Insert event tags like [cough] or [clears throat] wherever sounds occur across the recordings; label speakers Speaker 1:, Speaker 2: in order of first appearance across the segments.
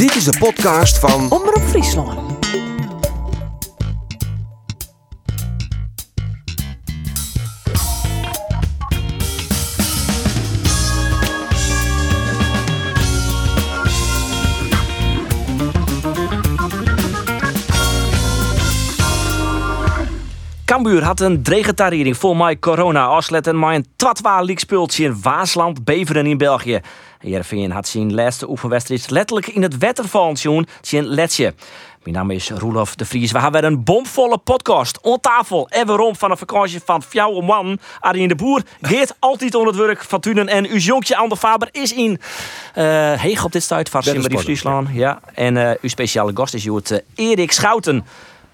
Speaker 1: Dit is de podcast van
Speaker 2: Omroep Friesland.
Speaker 3: Cambuur had een dregetariering vol mij corona afsletten maar een twatwa speeltje in Waasland, Beveren in België. Jervin had zijn laatste oefenwedstrijd letterlijk in het waterval zien, zijn letje. Mijn naam is Roelof de Vries. We hebben weer een bomvolle podcast. On tafel en waarom van een vakantie van fjouwe man. Arjen de Boer geeft [laughs] altijd onder het werk van Tunen. En uw jonkje Ander Faber is in uh, Heeg op dit stuit van Friesland. Ja. En uh, uw speciale gast is Joet uh, Erik Schouten.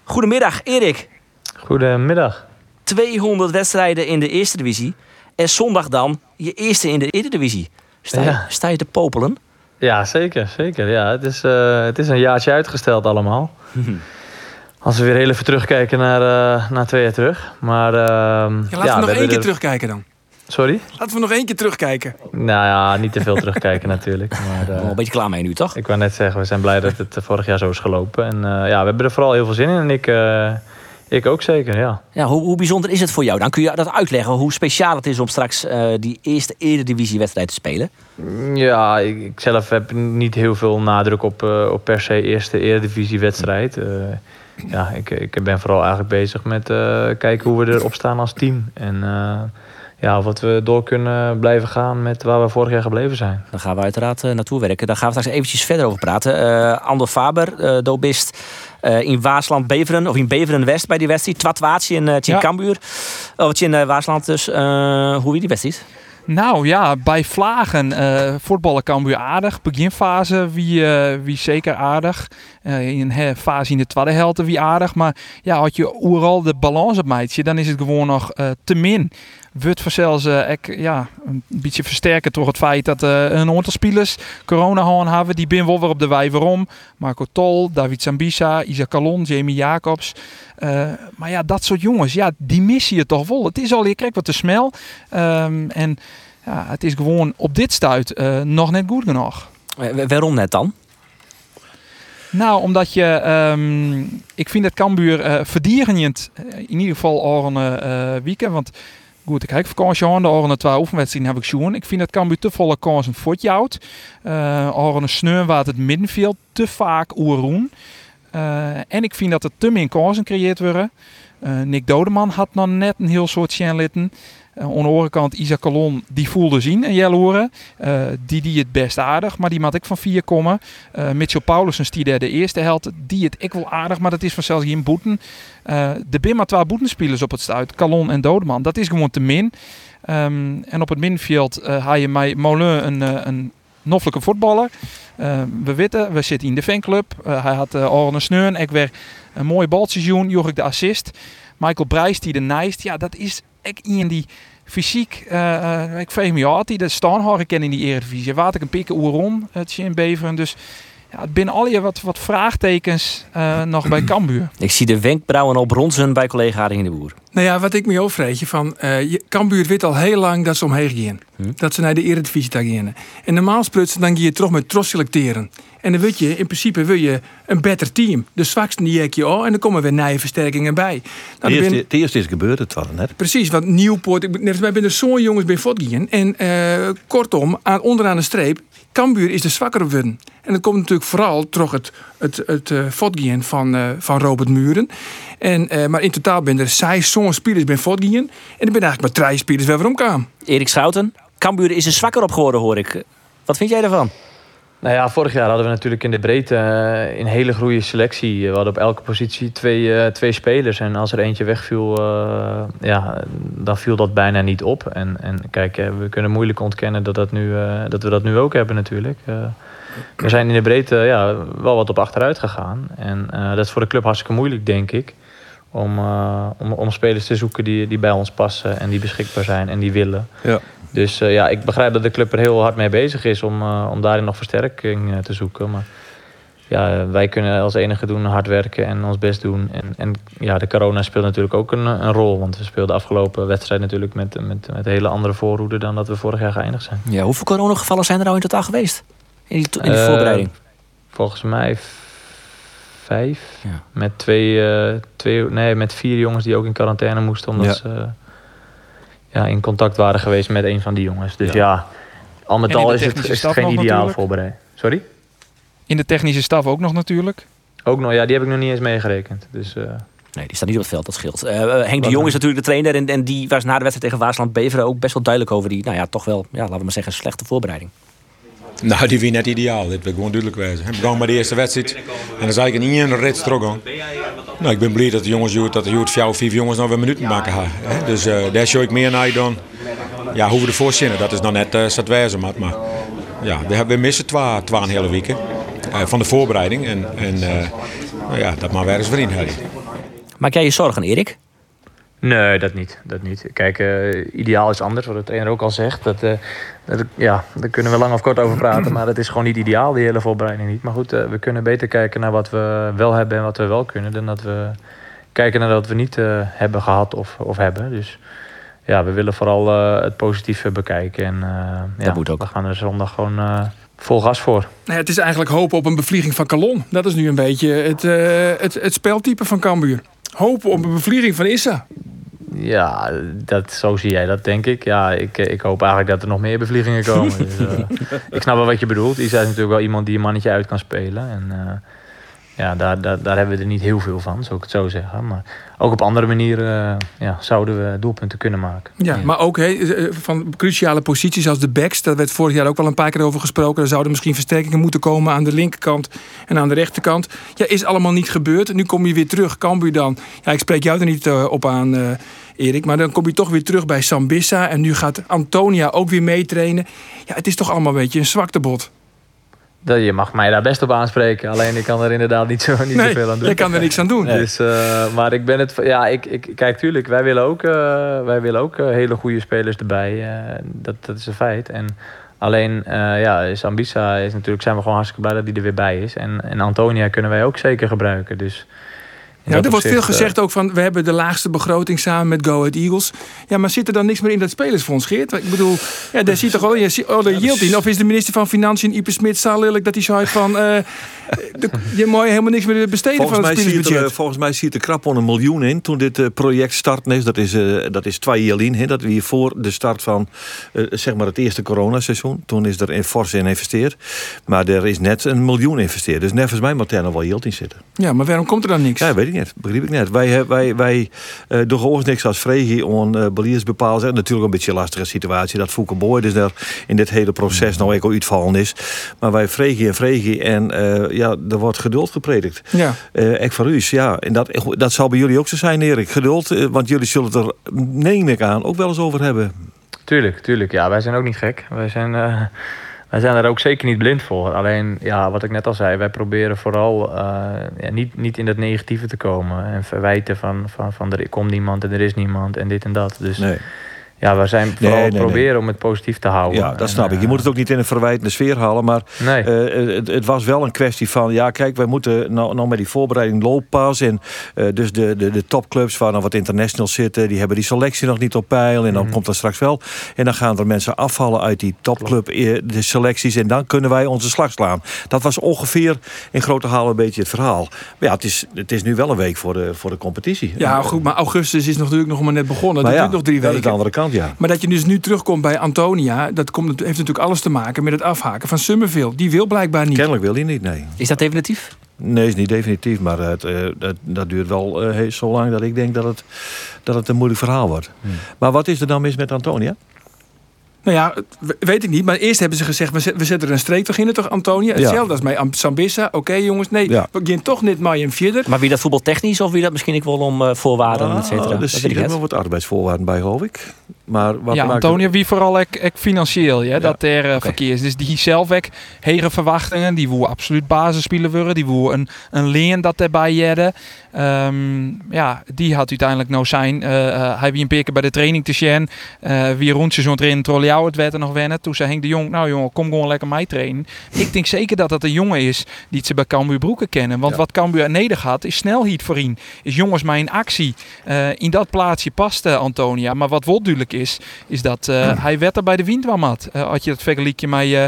Speaker 3: Goedemiddag Erik.
Speaker 4: Goedemiddag.
Speaker 3: 200 wedstrijden in de eerste divisie. En zondag dan je eerste in de Eredivisie. Sta je, sta je te popelen?
Speaker 4: Ja, zeker. zeker. Ja, het, is, uh, het is een jaartje uitgesteld allemaal. [laughs] Als we weer heel even terugkijken naar, uh, naar twee jaar terug. Maar, uh,
Speaker 5: ja, laten ja, we nog één keer terugkijken dan.
Speaker 4: Sorry?
Speaker 5: Laten we nog één keer terugkijken.
Speaker 4: Nou ja, niet te veel terugkijken [laughs] natuurlijk. Maar,
Speaker 3: uh, een beetje klaar mee nu, toch?
Speaker 4: Ik wou net zeggen, we zijn blij dat het vorig jaar zo is gelopen. En ja, we hebben er vooral heel veel zin in. En ik ik ook zeker, ja.
Speaker 3: ja hoe, hoe, bijzonder is het voor jou? Dan kun je dat uitleggen, hoe speciaal het is om straks uh, die eerste eredivisiewedstrijd te spelen?
Speaker 4: Ja, ik, ik, zelf heb niet heel veel nadruk op, uh, op per se eerste eredivisiewedstrijd. Uh, ja, ik, ik ben vooral eigenlijk bezig met kijken hoe we erop staan als team. En ja, wat we door kunnen blijven gaan met waar we vorig jaar gebleven zijn.
Speaker 3: Daar gaan we uiteraard naartoe werken. Daar gaan we straks eventjes verder over praten. Uh, Ander Faber, uh, dobist uh, in Waasland Beveren, of in Beveren West bij die wedstrijd. Twatwaatje in, uh, ja. Kambuur. Oh, in uh, Waasland dus. hoe wie die wedstrijd?
Speaker 5: Nou ja, bij Vlagen uh, voetballen Cambuur aardig. Beginfase wie, uh, wie zeker aardig. Uh, in een fase in de tweede helft wie aardig. Maar ja, had je overal de balans op meidje, dan is het gewoon nog te min. Wordt vanzelfs ik, ja, een beetje versterken door het feit dat een aantal spelers corona hebben. Die binnen wel weer op de wij waarom. Marco Tol, David Zambisa, Isaac Calon, Jamie Jacobs. maar ja, dat soort jongens, ja, die missen je toch wel. Het is al, je krijgt wat te smel. Um, en ja, het is gewoon op dit stuit uh, nog net goed genoeg.
Speaker 3: Waarom net dan?
Speaker 5: Nou, omdat je, um, ik vind het Cambuur uh, verdierend, in ieder geval al een uh, weekend. Want goed, ik heb vakantie aan, de oranje twee oefenwedstrijden heb ik zien. Ik vind het Cambuur te volle kansen voetjouwt. Uh, oranje sneur waar het middenveld te vaak oeroen. Uh, en ik vind dat er te min kansen gecreëerd worden. Uh, Nick Dodeman had nog net een heel soort litten. Uh, aan de andere kant, Isaac die voelde zien en Jelloren. Uh, die die het best aardig, maar die maat ik van vier komen. Uh, Mitchell Paulussen, die de eerste held, die het ik wel aardig, maar dat is vanzelfs geen boeten. Uh, de bin maar twee boetenspelers op het stuit, Calon en Dodeman. Dat is gewoon te min. Um, en op het middenveld uh, haal je mij Molen een, een noffelijke voetballer. Uh, we weten, we zitten in de fanclub. Hij had uh, een sneur. Ik weer een doen, joeg ik de assist. Michael Brijs die de nijst. Ja, dat is ik in die fysiek, uh, uh, ik veeg me uit, die de staan ken in die Eredivisie. Water ik een pikken oeron, het in Beveren. Dus ja, binnen al je wat, wat vraagtekens uh, nog bij [clears throat] Cambuur.
Speaker 3: Ik zie de wenkbrauwen op bronzen bij collega in de Boer.
Speaker 5: Nou ja, wat ik me overvreet je van, uh, Cambuur weet al heel lang dat ze omheen gaan. Hm? Dat ze naar de Eredivisie gaan. En normaal sprutsen dan ga je toch met tros selecteren. En dan wil je, in principe wil je een beter team. De zwakste die je al en dan komen weer nieuwe versterkingen bij.
Speaker 6: Nou, het, eerste, ben... eerste is gebeurd, het was net.
Speaker 5: Precies, want Nieuwpoort, wij zijn er zo'n jongens bij Vodgien. En uh, kortom, aan, onderaan de streep, Cambuur is de zwakkere worden. En dat komt natuurlijk vooral toch het, het, het uh, van, uh, van Robert Muren. En, uh, maar in totaal ben er zes zo'n spelers bij Vodgien. En er ben eigenlijk maar drie spelers waar we omgaan.
Speaker 3: Erik Schouten, Cambuur is er zwakker op geworden hoor ik. Wat vind jij daarvan?
Speaker 4: Nou ja, vorig jaar hadden we natuurlijk in de breedte een hele goede selectie. We hadden op elke positie twee, twee spelers. En als er eentje wegviel, uh, ja, dan viel dat bijna niet op. En, en kijk, we kunnen moeilijk ontkennen dat, dat, nu, uh, dat we dat nu ook hebben natuurlijk. Uh, we zijn in de breedte ja, wel wat op achteruit gegaan. En dat is voor de club hartstikke moeilijk, denk ik. Om, om, om spelers te zoeken die, die bij ons passen en die beschikbaar zijn en die willen. Ja. Dus uh, ja, ik begrijp dat de club er heel hard mee bezig is om, uh, om daarin nog versterking uh, te zoeken. Maar ja, wij kunnen als enige doen hard werken en ons best doen. En, en ja, de corona speelt natuurlijk ook een, een rol. Want we speelden de afgelopen wedstrijd natuurlijk met, met, met hele andere voorhoede dan dat we vorig jaar geëindigd zijn.
Speaker 3: Ja, hoeveel coronagevallen zijn er nou in totaal geweest? In die, in die voorbereiding?
Speaker 4: volgens mij vijf.
Speaker 3: Ja.
Speaker 4: Met twee, eh, twee, nee, met vier jongens die ook in quarantaine moesten. Omdat
Speaker 6: Ja.
Speaker 4: ze ja, in contact waren geweest met een van die jongens. Dus
Speaker 6: Ja.
Speaker 4: ja, al met al is het, is het geen ideaal voorbereid. Sorry?
Speaker 5: In de technische staf ook nog natuurlijk.
Speaker 4: Ook nog, ja, die heb ik nog niet eens meegerekend. Dus eh,
Speaker 3: Nee, die staat niet op het veld, dat scheelt. Eh, eh, Henk de Jong is natuurlijk de trainer. En, en die was na de wedstrijd tegen Waasland Beveren ook best wel duidelijk over die, nou ja, toch wel, ja, laten we maar zeggen, slechte voorbereiding. [laughs]
Speaker 1: Nou, die wie net ideaal. Dit wil gewoon duidelijk wezen. We begonnen met de eerste wedstrijd. En dan is eigenlijk in één rit teruggaan. Nou, ik ben blij dat de jongens, dat de of vijf jongens nog weer minuten maken gaan. Dus eh, daar zou ik meer naar dan. Ja, hoe we ervoor zinnen, dat is nog net uh, zat wijzen. Maar, maar ja, we, missen twee, twee hele weken eh, van de voorbereiding. En, en nou ja, dat maar weer eens vriend.
Speaker 3: Maak jij je zorgen, Erik?
Speaker 4: Nee, dat niet. Dat niet. Kijk, eh, ideaal is anders, wat de trainer ook al zegt. Dat, eh, dat, ja, daar kunnen we lang of kort over praten, maar dat is gewoon niet ideaal, die hele voorbereiding niet. Maar goed, eh, we kunnen beter kijken naar wat we wel hebben en wat we wel kunnen, dan dat we kijken naar wat we niet eh, hebben gehad of, of hebben. Dus ja, we willen vooral eh, het positieve bekijken. En eh, ja,
Speaker 3: moet ook.
Speaker 4: we gaan er zondag gewoon eh, vol gas voor.
Speaker 2: Nou het is eigenlijk hopen op een bevlieging van Calon. Dat is nu een beetje het, eh, het, het speltype van Cambuur. Hopen op een bevlieging van Issa.
Speaker 4: Ja, dat, zo zie jij dat, denk ik. Ja, ik, ik hoop eigenlijk dat er nog meer bevliegingen komen. [laughs] dus, eh, ik snap wel wat je bedoelt. Isa is natuurlijk wel iemand die een mannetje uit kan spelen. En eh, ja, daar, daar, daar hebben we er niet heel veel van, zou ik het zo zeggen. Maar ook op andere manieren eh, ja, zouden we doelpunten kunnen maken.
Speaker 2: Ja, maar ook hè, eh, van cruciale posities als de backs. Daar werd vorig jaar ook wel een paar keer over gesproken. Er zouden misschien versterkingen moeten komen aan de linkerkant en aan de rechterkant. Ja, is allemaal niet gebeurd. Nu kom je weer terug. Cambuur dan. Ja, ik spreek jou er niet eh, op aan, eh, Erik. Maar dan kom je toch weer terug bij Sambissa. En nu gaat Antonia ook weer meetrainen. Ja, het is toch allemaal een beetje een zwaktebod.
Speaker 4: Dat, je mag mij daar best op aanspreken. Alleen ik kan er inderdaad niet, zo, niet
Speaker 2: Nee,
Speaker 4: zoveel aan doen.
Speaker 2: je kan er niks aan doen.
Speaker 4: Dus, eh, maar ik ben het. Ja, ik, ik, kijk, tuurlijk, wij willen ook, eh, wij willen ook eh, hele goede spelers erbij. dat, dat is een feit. En alleen, eh ja, Sambisa is natuurlijk, zijn we gewoon hartstikke blij dat hij er weer bij is. En, en Antonia kunnen wij ook zeker gebruiken. Dus,
Speaker 2: Ja, er wordt veel
Speaker 4: opzicht, eh,
Speaker 2: gezegd ook van we hebben de laagste begroting samen met Go Ahead Eagles. Ja, maar zit er dan niks meer in dat spelersfonds, Geert? Ik bedoel, ja, daar ziet toch al je ziet- oh, de in. Of is de minister van Financiën, Ipe Smit, lelijk dat hij zo uit van eh, [laughs] de- je mooi helemaal niks meer besteden
Speaker 6: Volgens
Speaker 2: van het
Speaker 6: er,
Speaker 2: spelersbudget.
Speaker 6: eh, volgens mij ziet er krap al een miljoen in toen dit eh, project starten is. Dat is, eh, dat is twee jaar in. Dat we hier voor de start van zeg maar het eerste coronaseizoen. Toen is er in fors in geïnvesteerd. Maar er is net een miljoen investeerd. Dus net volgens mij moet er nog wel yield in zitten.
Speaker 2: Ja, maar waarom komt er dan niks?
Speaker 6: Ja, weet ik niet. Begrijp ik net. Wij, wij, wij eh doen gewoon niks als vregie on uh, bepaald. zijn. Natuurlijk een beetje een lastige situatie dat Fouke Boy dus daar in dit hele proces nou ook al uitvallen is. Maar wij vregie en vregie en eh, ja, er wordt geduld gepredikt.
Speaker 2: Ja.
Speaker 6: Eh ik u, ja. En dat, dat zal bij jullie ook zo zijn, Erik. Geduld, want jullie zullen het er, neem ik aan, ook wel eens over hebben.
Speaker 4: Tuurlijk, tuurlijk. Ja, wij zijn ook niet gek. Wij zijn, wij zijn daar ook zeker niet blind voor. Alleen, ja, wat ik net al zei, wij proberen vooral eh, ja, niet, niet in dat negatieve te komen. En verwijten van, van, van er komt niemand en er is niemand en dit en dat. Dus
Speaker 6: Nee.
Speaker 4: Ja, we zijn vooral
Speaker 6: nee, nee.
Speaker 4: proberen om het positief te houden.
Speaker 6: Ja, dat
Speaker 4: En,
Speaker 6: snap ik. Je
Speaker 4: eh,
Speaker 6: moet het ook niet in een verwijtende sfeer halen. Maar
Speaker 4: Nee.
Speaker 6: eh, het, het was wel een kwestie van... Ja, kijk, wij moeten nou, nou met die voorbereiding looppas. En eh, dus de, de, de topclubs waar dan wat internationals zitten... die hebben die selectie nog niet op peil. En dan
Speaker 4: Mhm.
Speaker 6: komt dat straks wel. En dan gaan er mensen afvallen uit die topclub de selecties. En dan kunnen wij onze slag slaan. Dat was ongeveer in grote halen een beetje het verhaal. Maar ja, het is, het is nu wel een week voor de, voor de competitie.
Speaker 2: Ja, goed, maar augustus is nog natuurlijk nog maar net begonnen.
Speaker 6: Maar
Speaker 2: dat
Speaker 6: ja,
Speaker 2: duurt nog drie
Speaker 6: dat is de
Speaker 2: weken.
Speaker 6: andere kant, ja.
Speaker 2: Maar dat je dus nu terugkomt bij Antonia, dat komt, heeft natuurlijk alles te maken met het afhaken van Summerville. Die wil blijkbaar niet.
Speaker 6: Kennelijk wil hij niet, nee.
Speaker 3: Is dat definitief?
Speaker 6: Nee, is niet definitief, maar het, eh, dat, dat duurt wel eh, heel- zo lang dat ik denk dat het, dat het een moeilijk verhaal wordt. Maar wat is er dan mis met Antonia?
Speaker 2: Nou ja, we- weet ik niet. Maar eerst hebben ze gezegd, we zet- we zetten er een streep toch in, toch Antonia?
Speaker 6: Ja.
Speaker 2: Hetzelfde als bij Am- Sambissa. Oké jongens, nee,
Speaker 6: Ja.
Speaker 2: we gaan toch niet maar een verder.
Speaker 3: Maar wie dat voetbaltechnisch of wie dat misschien ik wel om eh, voorwaarden, et cetera?
Speaker 6: Ah,
Speaker 3: Dat
Speaker 6: er
Speaker 3: weet ik
Speaker 6: zitten
Speaker 3: net.
Speaker 6: wel wat arbeidsvoorwaarden bij, geloof ik. Maar wat
Speaker 5: ja, Antonio, wie vooral ek, ek financieel, ja, dat er eh, verkeer is. Dus die zelf ook hege verwachtingen. Die wil absoluut basisspeler worden. Die wil een, een leen dat erbij jedden. Ehm, ja, die had uiteindelijk nou zijn. eh, eh, hij wie een keer bij de training te zien. eh wie rondje zo'n trainen trollen het werd er nog wennen. Toen zei Henk de Jong, nou jongen, kom gewoon lekker mij trainen. Ik denk zeker dat dat een jongen is die ze bij Cambuur Broeken kennen. Want
Speaker 6: Ja.
Speaker 5: wat Cambuur neder gaat, is snelheid voor ihn. Is jongens in actie. In dat plaatsje past eh, Antonia. Maar wat wel duidelijk is, is dat eh, hij wetter bij de wind kwam had. Eh, had je dat vergelijkje met eh,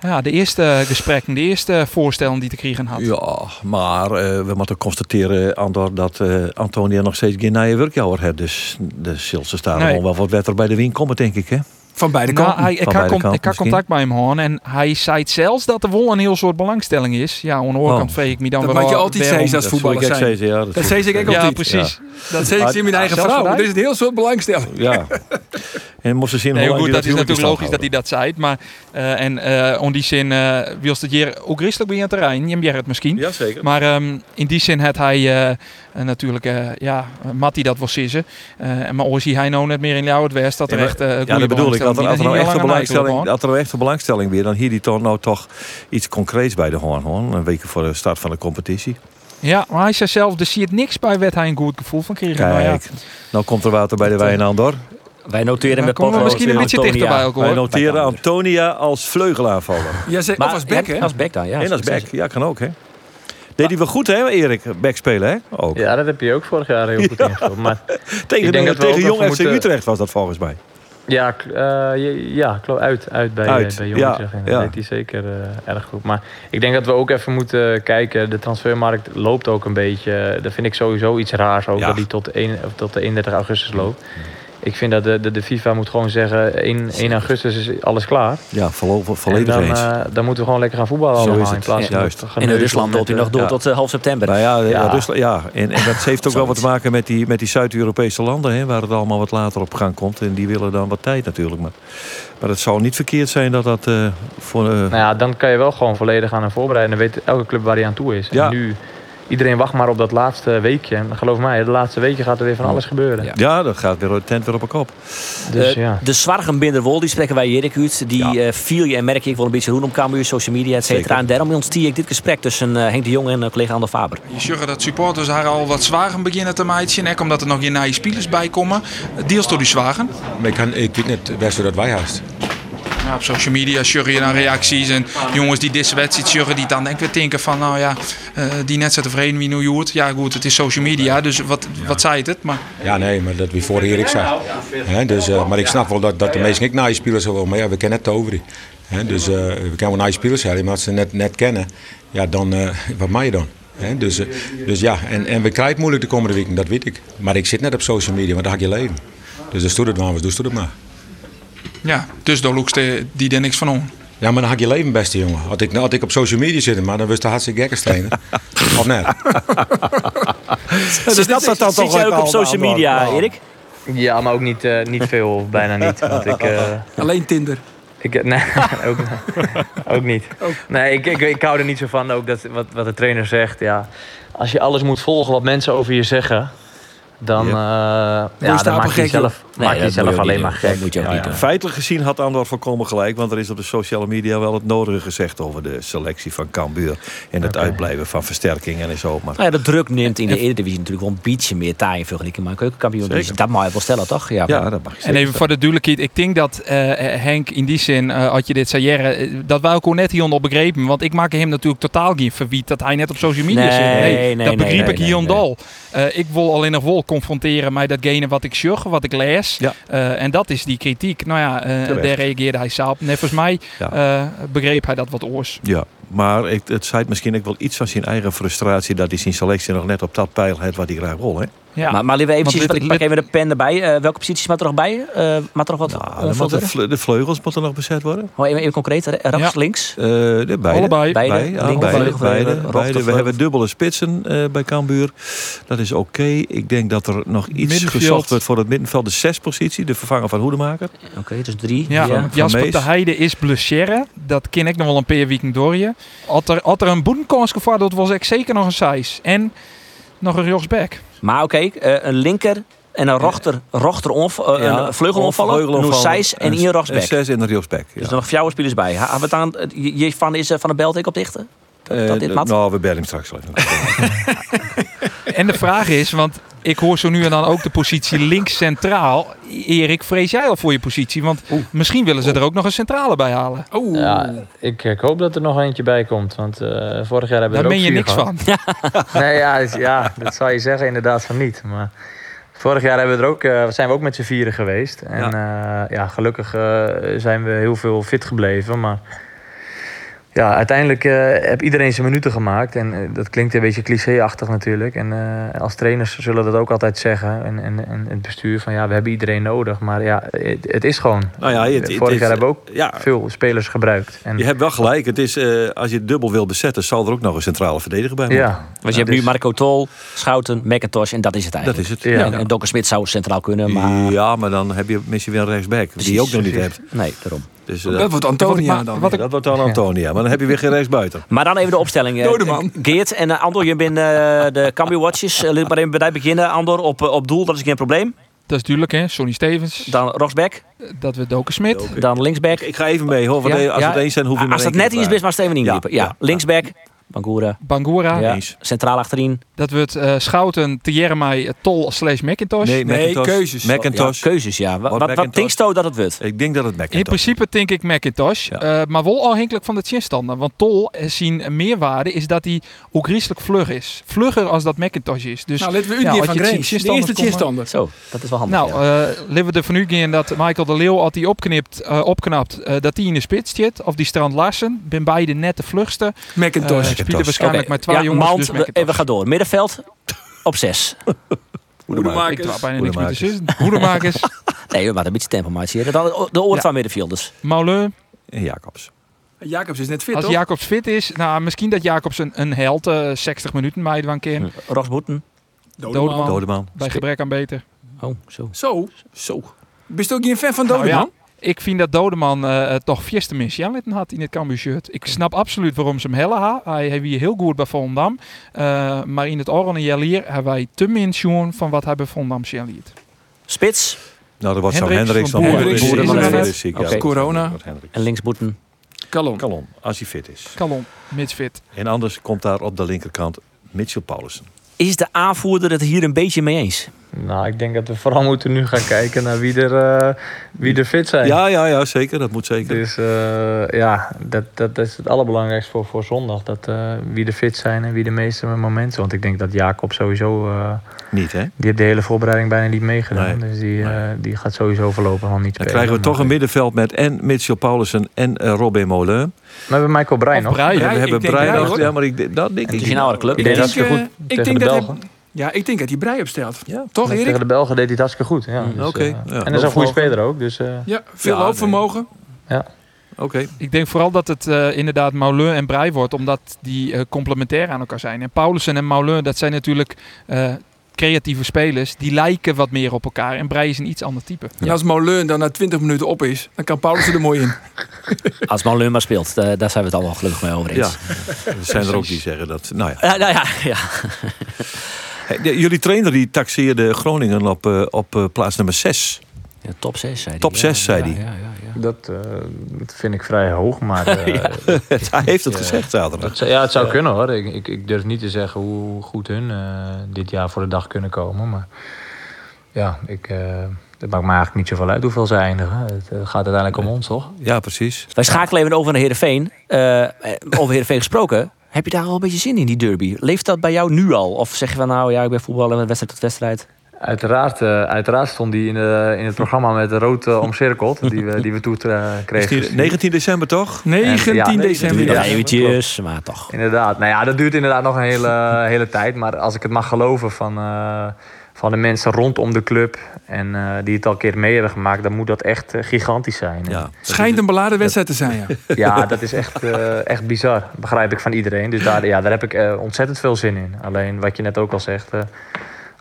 Speaker 5: ja, de eerste gesprekken, de eerste voorstellen die te krijgen had.
Speaker 6: Ja, maar we moeten constateren, Andor, dat Antonia nog steeds geen nieuwe werkjouwer heeft. Dus de Silse staan
Speaker 5: Nee.
Speaker 6: gewoon wel wat wetter bij de wind komen, denk ik. Hè?
Speaker 2: Van beide
Speaker 5: Nou,
Speaker 2: kanten.
Speaker 5: hij, ik had, con- contact bij hem gehad en hij zei zelfs dat er wel een heel soort belangstelling is. Ja, aan de andere
Speaker 6: Oh.
Speaker 5: ik me dan
Speaker 2: Dat
Speaker 5: wel
Speaker 2: mag je altijd zeggen als
Speaker 6: Dat
Speaker 2: voetballer
Speaker 6: ik
Speaker 2: zijn.
Speaker 6: ja,
Speaker 2: Dat zei ik ook
Speaker 5: Ja,
Speaker 2: altijd.
Speaker 5: precies.
Speaker 2: Dat zei ik in mijn eigen vrouw. Er is een heel soort belangstelling.
Speaker 6: Ja. En moest ze zien
Speaker 5: Nee, goed, dat is natuurlijk logisch dat hij dat zei. Maar, eh, en eh in die zin uh, wilst het hier ook christelijk bij het terrein. Je het misschien.
Speaker 6: houden. Jazeker.
Speaker 5: Maar ehm, in die zin had hij eh, eh, natuurlijk, eh, ja, Matty dat wil sissen. Eh, maar oor zie hij nou net meer in jouw het West dat er
Speaker 6: Ja,
Speaker 5: echt uh,
Speaker 6: Ja, dat bedoel ik. Als er, er nou echt een belangstelling,
Speaker 5: had.
Speaker 6: er nou echt een belangstelling weer, dan hier die toch nou toch iets concreets bij de hoorn. hoor. Een week voor de start van de competitie.
Speaker 5: Ja, maar hij zei zelf, er zie het niks bij werd hij een goed gevoel van kregen. Nou ja,
Speaker 6: Kijk, nou komt er water bij de wijn aan door.
Speaker 3: Wij noteren
Speaker 5: dan
Speaker 3: met
Speaker 5: komen we
Speaker 3: potlood
Speaker 5: misschien een beetje
Speaker 3: Antonia.
Speaker 5: dichter bij elkaar.
Speaker 6: Wij noteren Antonia als vleugelaanvaller.
Speaker 2: Ja, ze,
Speaker 3: Maar,
Speaker 2: of als
Speaker 3: ja,
Speaker 2: hè?
Speaker 3: Als dan, ja.
Speaker 6: en als back. Ja, kan ook, hè. Deed hij wel goed, hè, Erik? Back spelen, hè? Ook.
Speaker 4: Ja, dat heb je ook vorig jaar heel goed ingevuld. Maar [laughs]
Speaker 6: Tegen,
Speaker 4: Ik denk dat
Speaker 6: tegen
Speaker 4: ook
Speaker 6: Jong FC
Speaker 4: moeten-
Speaker 6: Utrecht was dat volgens mij.
Speaker 4: Ja, je- ja. Uit, uit bij,
Speaker 6: Uit,
Speaker 4: bij
Speaker 6: ja,
Speaker 4: jongens. Dat
Speaker 6: ja.
Speaker 4: deed hij zeker eh, erg goed. Maar ik denk dat we ook even moeten kijken. De transfermarkt loopt ook een beetje. Dat vind ik sowieso iets raars. Ook
Speaker 6: Ja.
Speaker 4: dat die tot, 1, of tot de 31 augustus loopt. Ik vind dat de, de, de FIFA moet gewoon zeggen... 1, 1 augustus is alles klaar.
Speaker 6: Ja, vo- vo- volledig
Speaker 4: dan,
Speaker 6: eens.
Speaker 4: eh, dan moeten we gewoon lekker gaan voetballen
Speaker 6: Zo is het.
Speaker 4: In plaats
Speaker 6: Ja, juist.
Speaker 3: in Rusland doet hij nog
Speaker 4: eh,
Speaker 3: door
Speaker 6: ja.
Speaker 3: tot eh, half september.
Speaker 6: Nou ja,
Speaker 4: Ja.
Speaker 6: Rusland, ja. En, en dat heeft ook wel wat te maken met die, met die Zuid-Europese landen, hè, waar het allemaal wat later op gang komt. En die willen dan wat tijd natuurlijk. Maar, maar het zou niet verkeerd zijn dat dat eh, voor. eh,
Speaker 4: Nou ja, dan kan je wel gewoon volledig aan hem voorbereiden. Dan weet elke club waar hij aan toe is.
Speaker 6: Ja.
Speaker 4: En nu, iedereen wacht maar op dat laatste weekje. En geloof mij, de laatste weekje gaat er weer van alles gebeuren.
Speaker 3: Ja.
Speaker 6: ja, dat gaat weer de tent weer op een kop.
Speaker 4: Dus
Speaker 3: Eh,
Speaker 4: ja.
Speaker 3: De Zwargenbinder Wol, die spreken wij Erik uit. Die
Speaker 6: Ja.
Speaker 3: eh, viel je en merk je ik wel een beetje roen om Cambuur, social media, et cetera. En daarom ontstie ik dit gesprek tussen eh, Henk de Jong en collega Ander Faber.
Speaker 2: Je zegt dat supporters haar al wat zwagen beginnen te maaien. Hè, omdat er nog geen nieuwe spelers bij komen. Deels door die zwagen.
Speaker 1: Maar ik, kan, ik weet niet best dat wij haast.
Speaker 2: Ja, op social media sjuggen je dan reacties. En jongens die deze wedstrijd sjuggen, die dan denk ik weer denken van... Nou ja, eh, die net zo tevreden wie nu hoort. Ja goed, het is social media, dus wat, wat zei het? Maar
Speaker 1: Ja, nee, maar dat wie voor Erik zei. Dus, eh, maar ik snap wel dat, dat de meesten ik naar je spelers willen. Maar ja, we kennen het over. Dus eh, we kunnen wel je spelers hebben, maar als ze net, net kennen, ja, dan, [laughs] wat maak je dan? Dus, dus ja, en, en we krijgen het moeilijk de komende weken, dat weet ik. Maar ik zit net op social media, want daar ga ik je leven. Dus dus doe het maar, dus doe het maar.
Speaker 2: Ja, dus daar loekst die er niks van om.
Speaker 1: Ja, maar dan ik je leven, beste jongen. Had ik, had ik op social media zitten, maar dan wist de hartstikke gekkers trainen. [laughs] of net?
Speaker 6: Dus dat dat dan
Speaker 3: Zit
Speaker 6: toch
Speaker 3: jij ook op social
Speaker 6: al-
Speaker 3: media, Erik?
Speaker 4: ja, maar ook niet, eh, niet veel, of bijna niet. Want ik, eh, [laughs]
Speaker 2: Alleen Tinder.
Speaker 4: ik, [laughs] nee, ook, ook niet. Nee, ik, ik, ik hou er niet zo van, ook dat, wat, wat de trainer zegt. Ja, als je alles moet volgen wat mensen over je zeggen... Dan, eh, ja, dan maak je jezelf,
Speaker 3: Nee,
Speaker 4: maak je
Speaker 3: dat je
Speaker 4: alleen maar gek.
Speaker 3: Dat moet je ook
Speaker 4: Ja,
Speaker 3: niet
Speaker 4: ja.
Speaker 6: Feitelijk gezien had Andor volkomen gelijk, want er is op de sociale media wel het nodige gezegd over de selectie van Cambuur. En het uitblijven van versterkingen en zo. Maar
Speaker 3: Nou ja, de druk neemt in de Eredivisie natuurlijk wel een beetje meer taai in vergelijking met keukenkampioen. Dus dat mag je wel stellen, toch? Ja,
Speaker 6: ja, dat mag je
Speaker 5: En even voor de duidelijkheid, ik denk dat eh, Henk in die zin, eh had je dit zei, eh, dat wij ook al net hieronder begrepen. Want ik maak hem natuurlijk totaal geen verwiet dat hij net op social media
Speaker 3: Nee,
Speaker 5: zit.
Speaker 3: nee,
Speaker 5: dat
Speaker 3: nee,
Speaker 5: begreep
Speaker 3: nee,
Speaker 5: ik
Speaker 3: nee,
Speaker 5: hier
Speaker 3: nee.
Speaker 5: al. Eh, ik wil alleen nog wel confronteren met datgene wat ik zeg, wat ik lees.
Speaker 6: Ja.
Speaker 5: Eh, en dat is die kritiek. Nou ja, eh, daar reageerde hij zelf. Net volgens mij
Speaker 6: Ja.
Speaker 5: eh, begreep hij dat wat oors.
Speaker 6: Ja, maar ik, het zei misschien ook wel iets van zijn eigen frustratie dat hij zijn selectie nog net op dat pijl heeft wat hij graag wil. Hè?
Speaker 5: Ja.
Speaker 3: Maar, maar liever even,
Speaker 5: Want dit-
Speaker 3: ik pak even de pen erbij. Eh, welke posities maakt er nog bij? Eh maakt er nog wat
Speaker 6: Nou, moet de,
Speaker 3: worden?
Speaker 6: vle- de vleugels moeten nog bezet worden.
Speaker 3: Oh, even, even concreet, re- rechts,
Speaker 5: Ja.
Speaker 3: links.
Speaker 6: Eh, de beide.
Speaker 5: Allebei.
Speaker 3: Beide, linker
Speaker 6: beide. We hebben dubbele spitsen eh, bij Cambuur. Dat is oké. Ik denk dat er nog iets
Speaker 5: Middenveld.
Speaker 6: gezocht wordt voor het middenveld. De zespositie, de vervanger van Hoedemaker.
Speaker 3: Oké, dus drie.
Speaker 5: Ja,
Speaker 3: Ja.
Speaker 6: Van
Speaker 5: Jasper
Speaker 6: Mees.
Speaker 5: de Heide is blessure. Dat ken ik nog wel een paar weken door je. Had er, had er een boetenkans gevaar, dat was ik zeker nog een size. En nog een rechtsback.
Speaker 3: Maar oké, eh, een linker en een rochter, rochter onv- eh, een vleugelonvaller, een
Speaker 6: vleugelonvaller.
Speaker 3: Noes en een rechtsback.
Speaker 6: Een zes en een rechtsback. Ja.
Speaker 3: Dus er nog vier spelers bij. Ha- Hebben we het aan, je- je van is eh, van de Beltik op dichten? Dat, dat dit
Speaker 6: Eh,
Speaker 3: mat?
Speaker 6: nou, we bellen hem straks wel even. [laughs] [laughs]
Speaker 5: En de vraag is, want ik hoor zo nu en dan ook de positie links centraal. Erik, vrees jij al voor je positie? Want misschien willen ze er ook nog een centrale bij halen.
Speaker 2: Oeh.
Speaker 4: Ja, ik, ik hoop dat er nog eentje bij komt. Want eh, vorig jaar hebben we
Speaker 5: Daar
Speaker 4: er ook
Speaker 5: meen je niks
Speaker 4: gehad.
Speaker 5: van.
Speaker 4: Nee, ja, ja, dat zou je zeggen inderdaad van niet. Maar Vorig jaar hebben we er ook, eh, zijn we ook met z'n vieren geweest. En ja, ja gelukkig uh, zijn we heel veel fit gebleven. Maar ja, uiteindelijk uh, heb iedereen zijn minuten gemaakt. En uh, dat klinkt een beetje clichéachtig natuurlijk. En uh, als trainers zullen dat ook altijd zeggen. En, en, en het bestuur van ja, we hebben iedereen nodig. Maar ja, het, het is gewoon.
Speaker 6: Nou ja, het,
Speaker 4: Vorig
Speaker 6: het
Speaker 4: jaar hebben we ook ja, veel spelers gebruikt.
Speaker 6: En, je hebt wel gelijk. Het is, als je het dubbel wil bezetten, zal er ook nog een centrale verdediger bij moeten.
Speaker 3: Ja. Want je hebt nu Marco Tol, Schouten, McIntosh en dat is het eigenlijk.
Speaker 6: Dat is het.
Speaker 3: Ja. En, en Dokker Smit zou centraal kunnen. Maar...
Speaker 6: Ja, maar dan heb je misschien weer een rechtsback. Die je ook nog niet hebt.
Speaker 3: Nee, daarom.
Speaker 2: Dus, uh, dat wordt Antonia dan.
Speaker 6: Wat ik, dat wordt dan Antonia. Maar dan heb je weer geen rechtsbuiten.
Speaker 3: Maar dan even de opstelling.
Speaker 2: Dodeman.
Speaker 3: Geert en uh, Andor, je bent de Cambuur Watches. Uh, maar even bij beginnen, Andor, op, op doel. Dat is geen probleem.
Speaker 5: Dat is duidelijk, hè? Sonny Stevens.
Speaker 3: Dan Roxback.
Speaker 5: Dat we Doken Smit.
Speaker 3: Doken. Dan linksback.
Speaker 6: Ik ga even mee, hoor. Ja, als ja. het eens zijn, hoef je
Speaker 3: Als het net iets is, maar Steven inliepen. Ja, ja. linksback. Bangura.
Speaker 5: Bangura.
Speaker 3: Ja. Centraal achterin.
Speaker 5: Dat wordt uh, Schouten, Jeremai, Tol slash Macintosh.
Speaker 6: Nee,
Speaker 2: nee keuzes.
Speaker 6: Macintosh.
Speaker 3: Ja, keuzes, ja. Wat, wat, wat denkst je dat het wordt?
Speaker 6: Ik denk dat het Macintosh
Speaker 5: In principe denk ik Macintosh. Ja. Uh, maar wel afhankelijk van de chinstander. Want Tol zien meerwaarde is dat hij ook griezelig vlug is. Vlugger als dat Macintosh is. Dus,
Speaker 2: nou, laten we u ja, van Grace. De eerste chinstander.
Speaker 3: Zo, dat is wel handig.
Speaker 5: Nou, uh, laten we ervan uitgaan dat Michael de Leeuw, als hij opknipt, uh, opknapt, dat hij in de spits zit. Of die Strand Larsen. Ben beide net de vlugste.
Speaker 2: Macintosh.
Speaker 5: Spelen waarschijnlijk okay. met twee
Speaker 3: ja,
Speaker 5: jongens.
Speaker 3: Mount,
Speaker 5: dus
Speaker 3: we, even gaan door. Middenveld op zes.
Speaker 2: Hoedemakers.
Speaker 5: Ik bijna niks meer te zitten. Hoedemakers. [laughs]
Speaker 3: nee, maar een beetje tempo maatje. Dan de oor ja. van middenvelders.
Speaker 5: Mauleu.
Speaker 6: En Jacobs.
Speaker 2: Jacobs is net fit,
Speaker 5: Als
Speaker 2: toch?
Speaker 5: Jacobs fit is, nou, misschien dat Jacobs een, een held, uh, 60 minuten mij een keer.
Speaker 3: Hm.
Speaker 5: Dodeman.
Speaker 6: Dodeman. Dodeman.
Speaker 5: Bij gebrek aan beter.
Speaker 3: Oh, zo.
Speaker 2: Zo?
Speaker 3: Zo.
Speaker 2: Bist ook geen fan van Dodeman? Nou, ja.
Speaker 5: Ik vind dat Dodeman uh, toch vieste missie had in het Cambuur shirt. Ik snap absoluut waarom ze hem hellen ha. Hij heeft hier heel goed bij Volendam. Uh, maar in het oranje jalier hebben wij te min van wat hij bij Volendam jaliert.
Speaker 3: Spits.
Speaker 6: Nou, dat was Sam Hendricks.
Speaker 2: Dan
Speaker 6: Hendricks
Speaker 2: is okay. Corona.
Speaker 3: En linksboeten.
Speaker 2: Kalon.
Speaker 6: Kalon, als hij fit is.
Speaker 5: Kalon, mits fit.
Speaker 6: En anders komt daar op de linkerkant Mitchell Paulussen.
Speaker 3: Is de aanvoerder het hier een beetje mee eens?
Speaker 4: Nou, ik denk dat we vooral moeten nu gaan kijken naar wie er, uh, wie er fit zijn.
Speaker 6: Ja, ja, ja, zeker. Dat moet zeker.
Speaker 4: Dus uh, ja, dat, dat, dat, is het allerbelangrijkste voor, voor zondag. Dat, uh, wie er fit zijn en wie de meeste momenten. Want ik denk dat Jacob sowieso...
Speaker 6: niet, hè?
Speaker 4: Die heeft de hele voorbereiding bijna niet meegedaan. Nee. Dus die, nee. die gaat sowieso voorlopig al niet
Speaker 6: Dan
Speaker 4: spelen.
Speaker 6: krijgen we toch een middenveld met en Mitchell Paulussen en Robin Molen.
Speaker 4: We hebben Michael Brein nog.
Speaker 6: Ja, we hebben Brein nog. Ja, maar ik, dat denk
Speaker 3: ik.
Speaker 6: Het
Speaker 3: is een oude club.
Speaker 4: Ik denk dat ze goed
Speaker 2: ik denk dat ja, ik denk dat hij brei opstelt.
Speaker 6: Ja,
Speaker 2: Toch, Erik?
Speaker 4: Tegen de Belgen deed hij het hartstikke goed. Ja,
Speaker 6: mm,
Speaker 4: dus,
Speaker 6: okay,
Speaker 4: uh,
Speaker 6: ja.
Speaker 4: En hij is een goede speler ook. Dus, uh,
Speaker 2: ja, veel ja, loopvermogen.
Speaker 4: Nee. Ja.
Speaker 6: Oké. Okay.
Speaker 5: Ik denk vooral dat het uh, inderdaad Mauleur en Brei wordt, omdat die uh, complementair aan elkaar zijn. En Paulussen en Mauleur, dat zijn natuurlijk uh, creatieve spelers. Die lijken wat meer op elkaar. En Brei is een iets ander type.
Speaker 2: En als Mauleur dan na 20 minuten op is, dan kan Paulussen er mooi in. [laughs]
Speaker 3: Als Mauleur maar speelt, daar zijn we het allemaal gelukkig mee over eens.
Speaker 6: Ja, er zijn er ook die zeggen dat. Nou ja.
Speaker 3: nou ja, ja.
Speaker 6: Jullie trainer die taxeerde Groningen op, uh, op uh, plaats nummer 6.
Speaker 3: Ja, top 6 zei hij.
Speaker 6: Top 6
Speaker 3: ja,
Speaker 6: zei hij.
Speaker 3: Ja, ja, ja,
Speaker 4: dat, uh, dat vind ik vrij hoog, maar... [laughs] [laughs]
Speaker 6: hij heeft het gezegd zaterdag.
Speaker 4: Het, ja, het zou kunnen hoor. Ik, ik, ik, durf niet te zeggen hoe goed hun dit jaar voor de dag kunnen komen. Maar ja, ik, het maakt me eigenlijk niet zoveel uit hoeveel ze eindigen. Het gaat uiteindelijk om ons, toch?
Speaker 6: Ja, precies.
Speaker 3: Wij schakelen even over naar Heerenveen. over Heerenveen gesproken. Heb je daar al een beetje zin in, die derby? Leeft dat bij jou nu al? Of zeg je van nou ja, ik ben voetballen met wedstrijd tot wedstrijd?
Speaker 4: Uiteraard, uh, uiteraard stond die in, de, in het programma met de rood uh, [laughs] omcirkeld, die we, die we toen uh, kregen.
Speaker 6: 19 december toch?
Speaker 2: 19 en, ja, december.
Speaker 3: Ja, eventjes, maar toch.
Speaker 4: Inderdaad. Nou ja, dat duurt inderdaad nog een hele, [laughs] hele tijd. Maar als ik het mag geloven van, van de mensen rondom de club en die het al een keer mee hebben gemaakt, dan moet dat echt gigantisch zijn.
Speaker 2: Ja. Schijnt een beladen wedstrijd te zijn, ja. [laughs]
Speaker 4: ja, dat is echt, echt bizar. Dat begrijp ik van iedereen. Dus daar, ja, daar heb ik ontzettend veel zin in. Alleen wat je net ook al zegt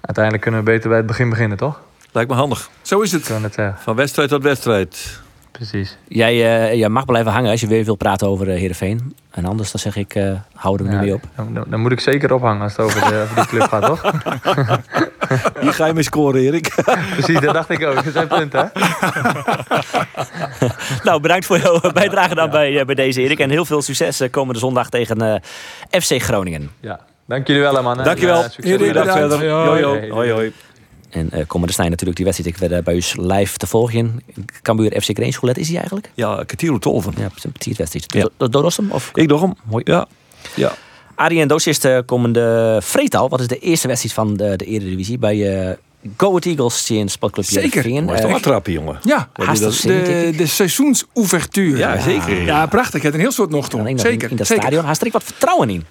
Speaker 4: uiteindelijk kunnen we beter bij het begin beginnen, toch?
Speaker 6: Lijkt me handig.
Speaker 2: Zo is het.
Speaker 4: het uh...
Speaker 6: Van wedstrijd tot wedstrijd.
Speaker 4: Precies.
Speaker 3: Jij, uh, jij mag blijven hangen als je weer wil praten over uh, Heerenveen. En anders dan zeg ik, uh, hou er ja, nu mee op.
Speaker 4: Dan, dan, moet ik zeker ophangen als het over, de, over die club gaat, toch? [laughs]
Speaker 6: Hier ga je mee scoren, Erik. [laughs]
Speaker 4: Precies, dat dacht ik ook. Dat zijn punten, hè? [laughs]
Speaker 3: nou, bedankt voor jouw bijdrage dan ja. bij, bij deze, Erik. En heel veel succes komende zondag tegen FC Groningen.
Speaker 4: Ja. Dank jullie wel, man.
Speaker 6: Dankjewel.
Speaker 2: Ja, Erik,
Speaker 6: Dag verder. Hoi, hoi. hoi, hoi.
Speaker 3: En uh, komende snij natuurlijk die wedstrijd ik werd bij u live te volgen. Cambuur FC Greens, hoe let is hij eigenlijk?
Speaker 6: Ja, Katiel Tolven.
Speaker 3: Ja, een petit wedstrijd. Ja. Do Dodos hem? Of?
Speaker 6: Ik doe hem.
Speaker 3: Mooi.
Speaker 6: Ja. ja.
Speaker 3: Arie en Doos is de komende vreetal. Wat is de eerste wedstrijd van de, de Eredivisie? Bij uh, Go Ahead Eagles zien Sportclub
Speaker 2: Zeker.
Speaker 6: Is
Speaker 3: Eh,
Speaker 6: toch wat trappen, jongen?
Speaker 2: Ja,
Speaker 6: Ja, dat-
Speaker 2: de, de seizoensouvertuur.
Speaker 6: Ja, zeker.
Speaker 2: Ja, prachtig. Heb een heel soort nog
Speaker 3: nog
Speaker 2: Zeker.
Speaker 3: in, in dat
Speaker 2: zeker.
Speaker 3: stadion. Haast er ik wat vertrouwen in.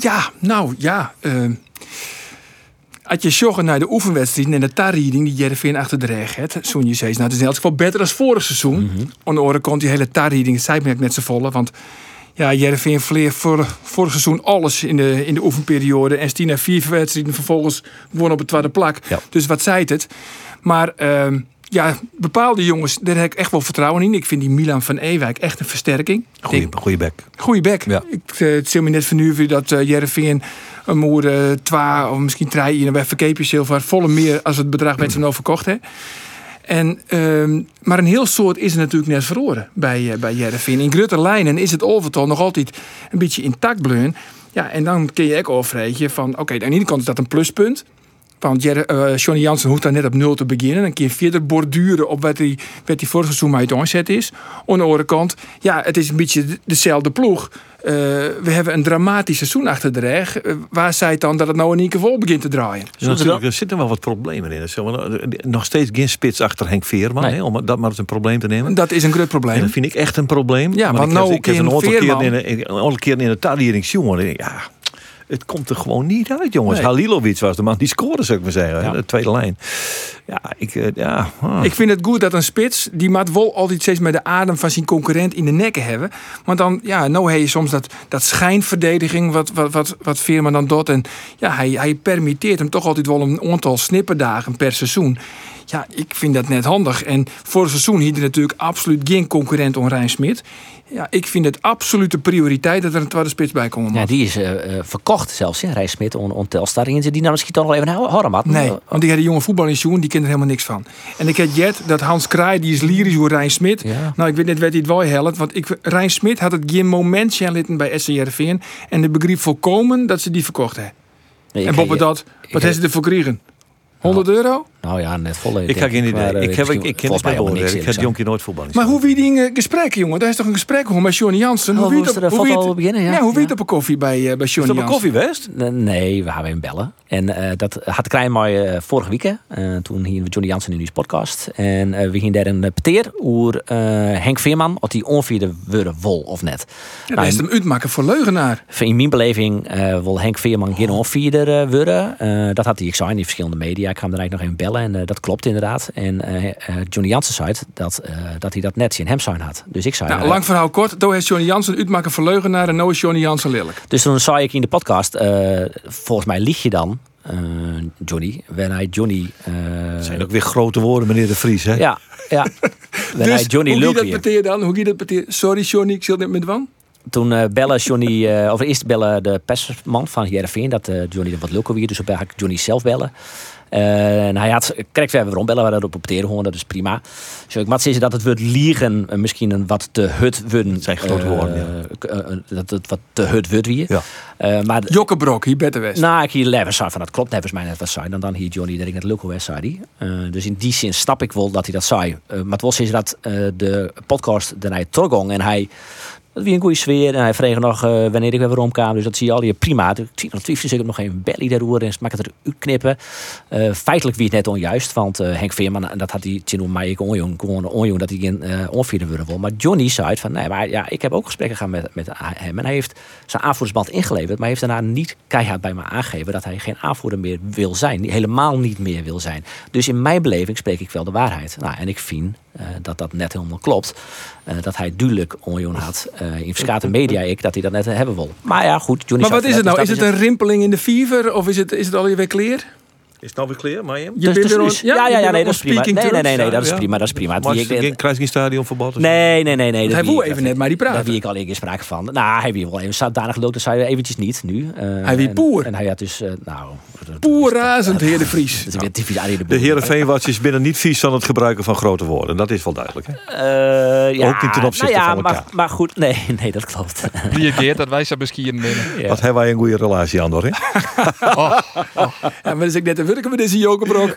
Speaker 2: Ja, nou ja. eh, als je joggen naar de oefenwedstrijden en de tarrieding die Jereveen achter de reg heeft, zo'n je zei, nou, het is in elk geval beter dan vorig seizoen. Aan de andere kant, die hele tarrieding, het zei me net zo volle, want ja, Jereveen verleer voor, vorig seizoen alles in de, in de oefenperiode en Stina vier wedstrijden vervolgens won op het tweede plak.
Speaker 6: Ja.
Speaker 2: Dus wat zei het? Maar ehm, ja, bepaalde jongens, daar heb ik echt wel vertrouwen in. Ik vind die Milan van Ewijk echt een versterking.
Speaker 6: Goeie,
Speaker 2: denk,
Speaker 6: goeie bek.
Speaker 2: Goeie bek.
Speaker 6: Ja.
Speaker 2: Ik uh, het zie me net van nu dat uh, Jereveen een moer twa of misschien drie in een verkeepje zilver volle meer als het bedrag met z'n overkocht hè. En, ehm, maar een heel soort is er natuurlijk net verloren bij, uh, bij Jereveen. In grote lijnen is het overtal nog altijd een beetje intact bleun. Ja, en dan kun je ook overreden van, oké, okay, aan de ene kant is dat een pluspunt. Want uh, Johnny Jansen hoeft daar net op nul te beginnen. Dan kun je verder borduren op wat hij, wat hij vorig seizoen uit onzet is. Aan de andere kant, ja, het is een beetje dezelfde ploeg. Uh, we hebben een dramatisch seizoen achter de rug. Uh, waar zei het dan dat het nou in één keer vol begint te draaien?
Speaker 6: Dus natuurlijk, er zitten wel wat problemen in. Nog steeds geen spits achter Henk Veerman, nee. om dat maar als een probleem te nemen.
Speaker 2: Dat is een groot probleem.
Speaker 6: En dat vind ik echt een probleem.
Speaker 2: Ja, want
Speaker 6: ik
Speaker 2: nou
Speaker 6: heb, ik heb een aantal keer in, een keer in de tardiering jongen. Ja, het komt er gewoon niet uit, jongens. Nee. Halilovic was de man die scoorde, zou ik maar zeggen. Ja. De tweede lijn. Ja, ik, ja.
Speaker 2: Oh. ik vind het goed dat een spits, die maat wel altijd steeds met de adem van zijn concurrent in de nekken hebben. Want dan, ja, nou heb je soms dat, dat schijnverdediging wat, wat, wat, wat Veerman dan doet. En ja, hij, hij permitteert hem toch altijd wel een aantal snipperdagen per seizoen. Ja, ik vind dat net handig. En voor het seizoen hier natuurlijk absoluut geen concurrent om Rijn Smit. Ja, ik vind het absolute prioriteit dat er een tweede spits bij komt.
Speaker 3: Ja, die is uh, uh, verkocht zelfs, hè, Rijn Smit, on, on Telstar. Die nou misschien toch nog even horen, Matt.
Speaker 2: Nee, want die had een jonge voetbalinstituut, die kent er helemaal niks van. En ik heb Jet, dat Hans Kraai, die is lyrisch hoe Rijn Smit.
Speaker 3: Ja.
Speaker 2: Nou, ik weet net wat hij het wel helpt. Want ik, Rijn Smit had het geen momentje litten bij SCRV. En de begrip volkomen dat ze die verkocht hebben. Nee, en boven dat, wat hebben ze ervoor gekregen? 100
Speaker 3: nou,
Speaker 2: euro?
Speaker 3: Nou ja, net volledig.
Speaker 6: Ik heb geen idee.
Speaker 3: Maar, uh,
Speaker 6: ik, heb, ik, ik ken het bij
Speaker 3: niks.
Speaker 6: Ik heb Jonkie nooit voetballen.
Speaker 2: Maar hoe wie die uh, gesprekken, jongen? Daar is toch een gesprek gewoon met Johnny Jansen?
Speaker 3: Oh,
Speaker 2: hoe wie
Speaker 3: het, hoe
Speaker 2: wie
Speaker 3: beginnen, ja.
Speaker 2: ja, hoe wie
Speaker 3: ja.
Speaker 2: op een koffie bij, uh, bij Johnny
Speaker 6: Jansen? Is dat een koffie best?
Speaker 3: Nee, we hebben hem bellen. En uh, dat had Krijn mooi uh, vorige week. Uh, toen hier Johnny Jansen in uw podcast. En we gingen daar een peteer over Henk Veerman. Of die onvierde worden wol of net.
Speaker 2: Ja, nou, is hem uitmaken voor leugenaar.
Speaker 3: In mijn beleving wil Henk Veerman geen onvierder worden. dat had hij ik in die verschillende media. Ik ga hem er eigenlijk nog even bellen. En dat klopt inderdaad. En uh, uh, Johnny Jansen zei dat, uh, dat hij dat net in hem zijn had. Dus ik zei...
Speaker 2: Nou, lang verhaal kort. Toen heeft Johnny Jansen uitmaken voor leugenaar en nu is Johnny Jansen lelijk.
Speaker 3: Dus toen zei ik in de podcast, volgens mij lieg je dan, Johnny, wanneer hij Johnny...
Speaker 6: Het zijn ook weer grote woorden, meneer De Vries, hè?
Speaker 3: Ja, ja. [laughs]
Speaker 2: dus hij Johnny hoe dat beteer dan? Hoe dat beteer? Sorry Johnny, ik zit net met wan.
Speaker 3: Toen uh, bellen Johnny, uh, [laughs] of eerst bellen de persman van Jereveen, dat uh, Johnny wat leuker weer, dus op eigenlijk Johnny zelf bellen. Uh, en hij had, kijk, we hebben waarom bellen we dat op opteren gewoon, dat is prima. Zo, ik moet zeggen dat het woord liegen uh, misschien een wat te hut worden.
Speaker 6: Het zijn grote woorden,
Speaker 3: ja. uh, dat het wat te hut wordt weer.
Speaker 6: Ja.
Speaker 3: maar
Speaker 2: Jokkebrok, hier beter west.
Speaker 3: Nou, ik hier leven zei van dat klopt nevens mij net wat zei. Dan dan hier Johnny dat ik het leuke was zei hij. dus in die zin snap ik wel dat hij dat zei. maar het was is dat de podcast daarna teruggang en hij wie een goede sfeer. En hij vreeg nog uh, wanneer ik weer waarom kwam. Dus dat zie je al je prima. Ik zie nog twijfels ik nog even belly daarover en maak het er knippen. Uh, feitelijk wie het net onjuist. Want uh, Henk Veerman, dat had hij toen mij ik onjong, gewoon onjong dat hij geen uh, onvierde wilde wil. Maar Johnny zei van nee, maar ja, ik heb ook gesprekken gehad met, met hem. En hij heeft zijn aanvoerdersband ingeleverd. Maar hij heeft daarna niet keihard bij me aangegeven dat hij geen aanvoerder meer wil zijn. Helemaal niet meer wil zijn. Dus in mijn beleving spreek ik wel de waarheid. Nou, en ik vind uh, dat dat net helemaal klopt. Uh, dat hij duidelijk onjoen had. Uh, in verschillende media ik dat hij dat net hebben wil. Maar ja, goed. Johnny
Speaker 2: maar wat is het nou? Is het een rimpeling in de fever? Of is het, is het alweer weer clear?
Speaker 6: Is het alweer clear, maar je
Speaker 3: dus, dus, dus, ja, ja, ja, ja, nee, dat is prima. Nee, nee, nee, nee, dat is prima, dat is prima.
Speaker 6: Maar je krijgt geen stadionverbod?
Speaker 3: Nee, nee, nee, nee.
Speaker 2: Hij wil even net maar die praten.
Speaker 3: Daar wie ik al in sprake van. Nou, hij wil wel even zodanig geloot, dat zei hij eventjes niet nu. Uh,
Speaker 2: hij wie poer.
Speaker 3: En hij had dus, uh, nou...
Speaker 2: Poer razend, heer de [laughs] Vries.
Speaker 6: De heren Veenwatjes binnen niet vies van het gebruiken van grote woorden. Dat is wel duidelijk, hè?
Speaker 3: Uh, ja,
Speaker 6: Ook niet ten opzichte
Speaker 3: nou ja,
Speaker 6: van elkaar.
Speaker 3: Maar, maar goed, nee, [laughs] nee, dat klopt.
Speaker 5: Liegeert dat wij ze misschien binnen.
Speaker 6: Wat hebben wij een goede relatie aan, hoor, hè?
Speaker 2: oh. [laughs] Ja, maar dus ik net te werken met deze jokerbrok. [laughs]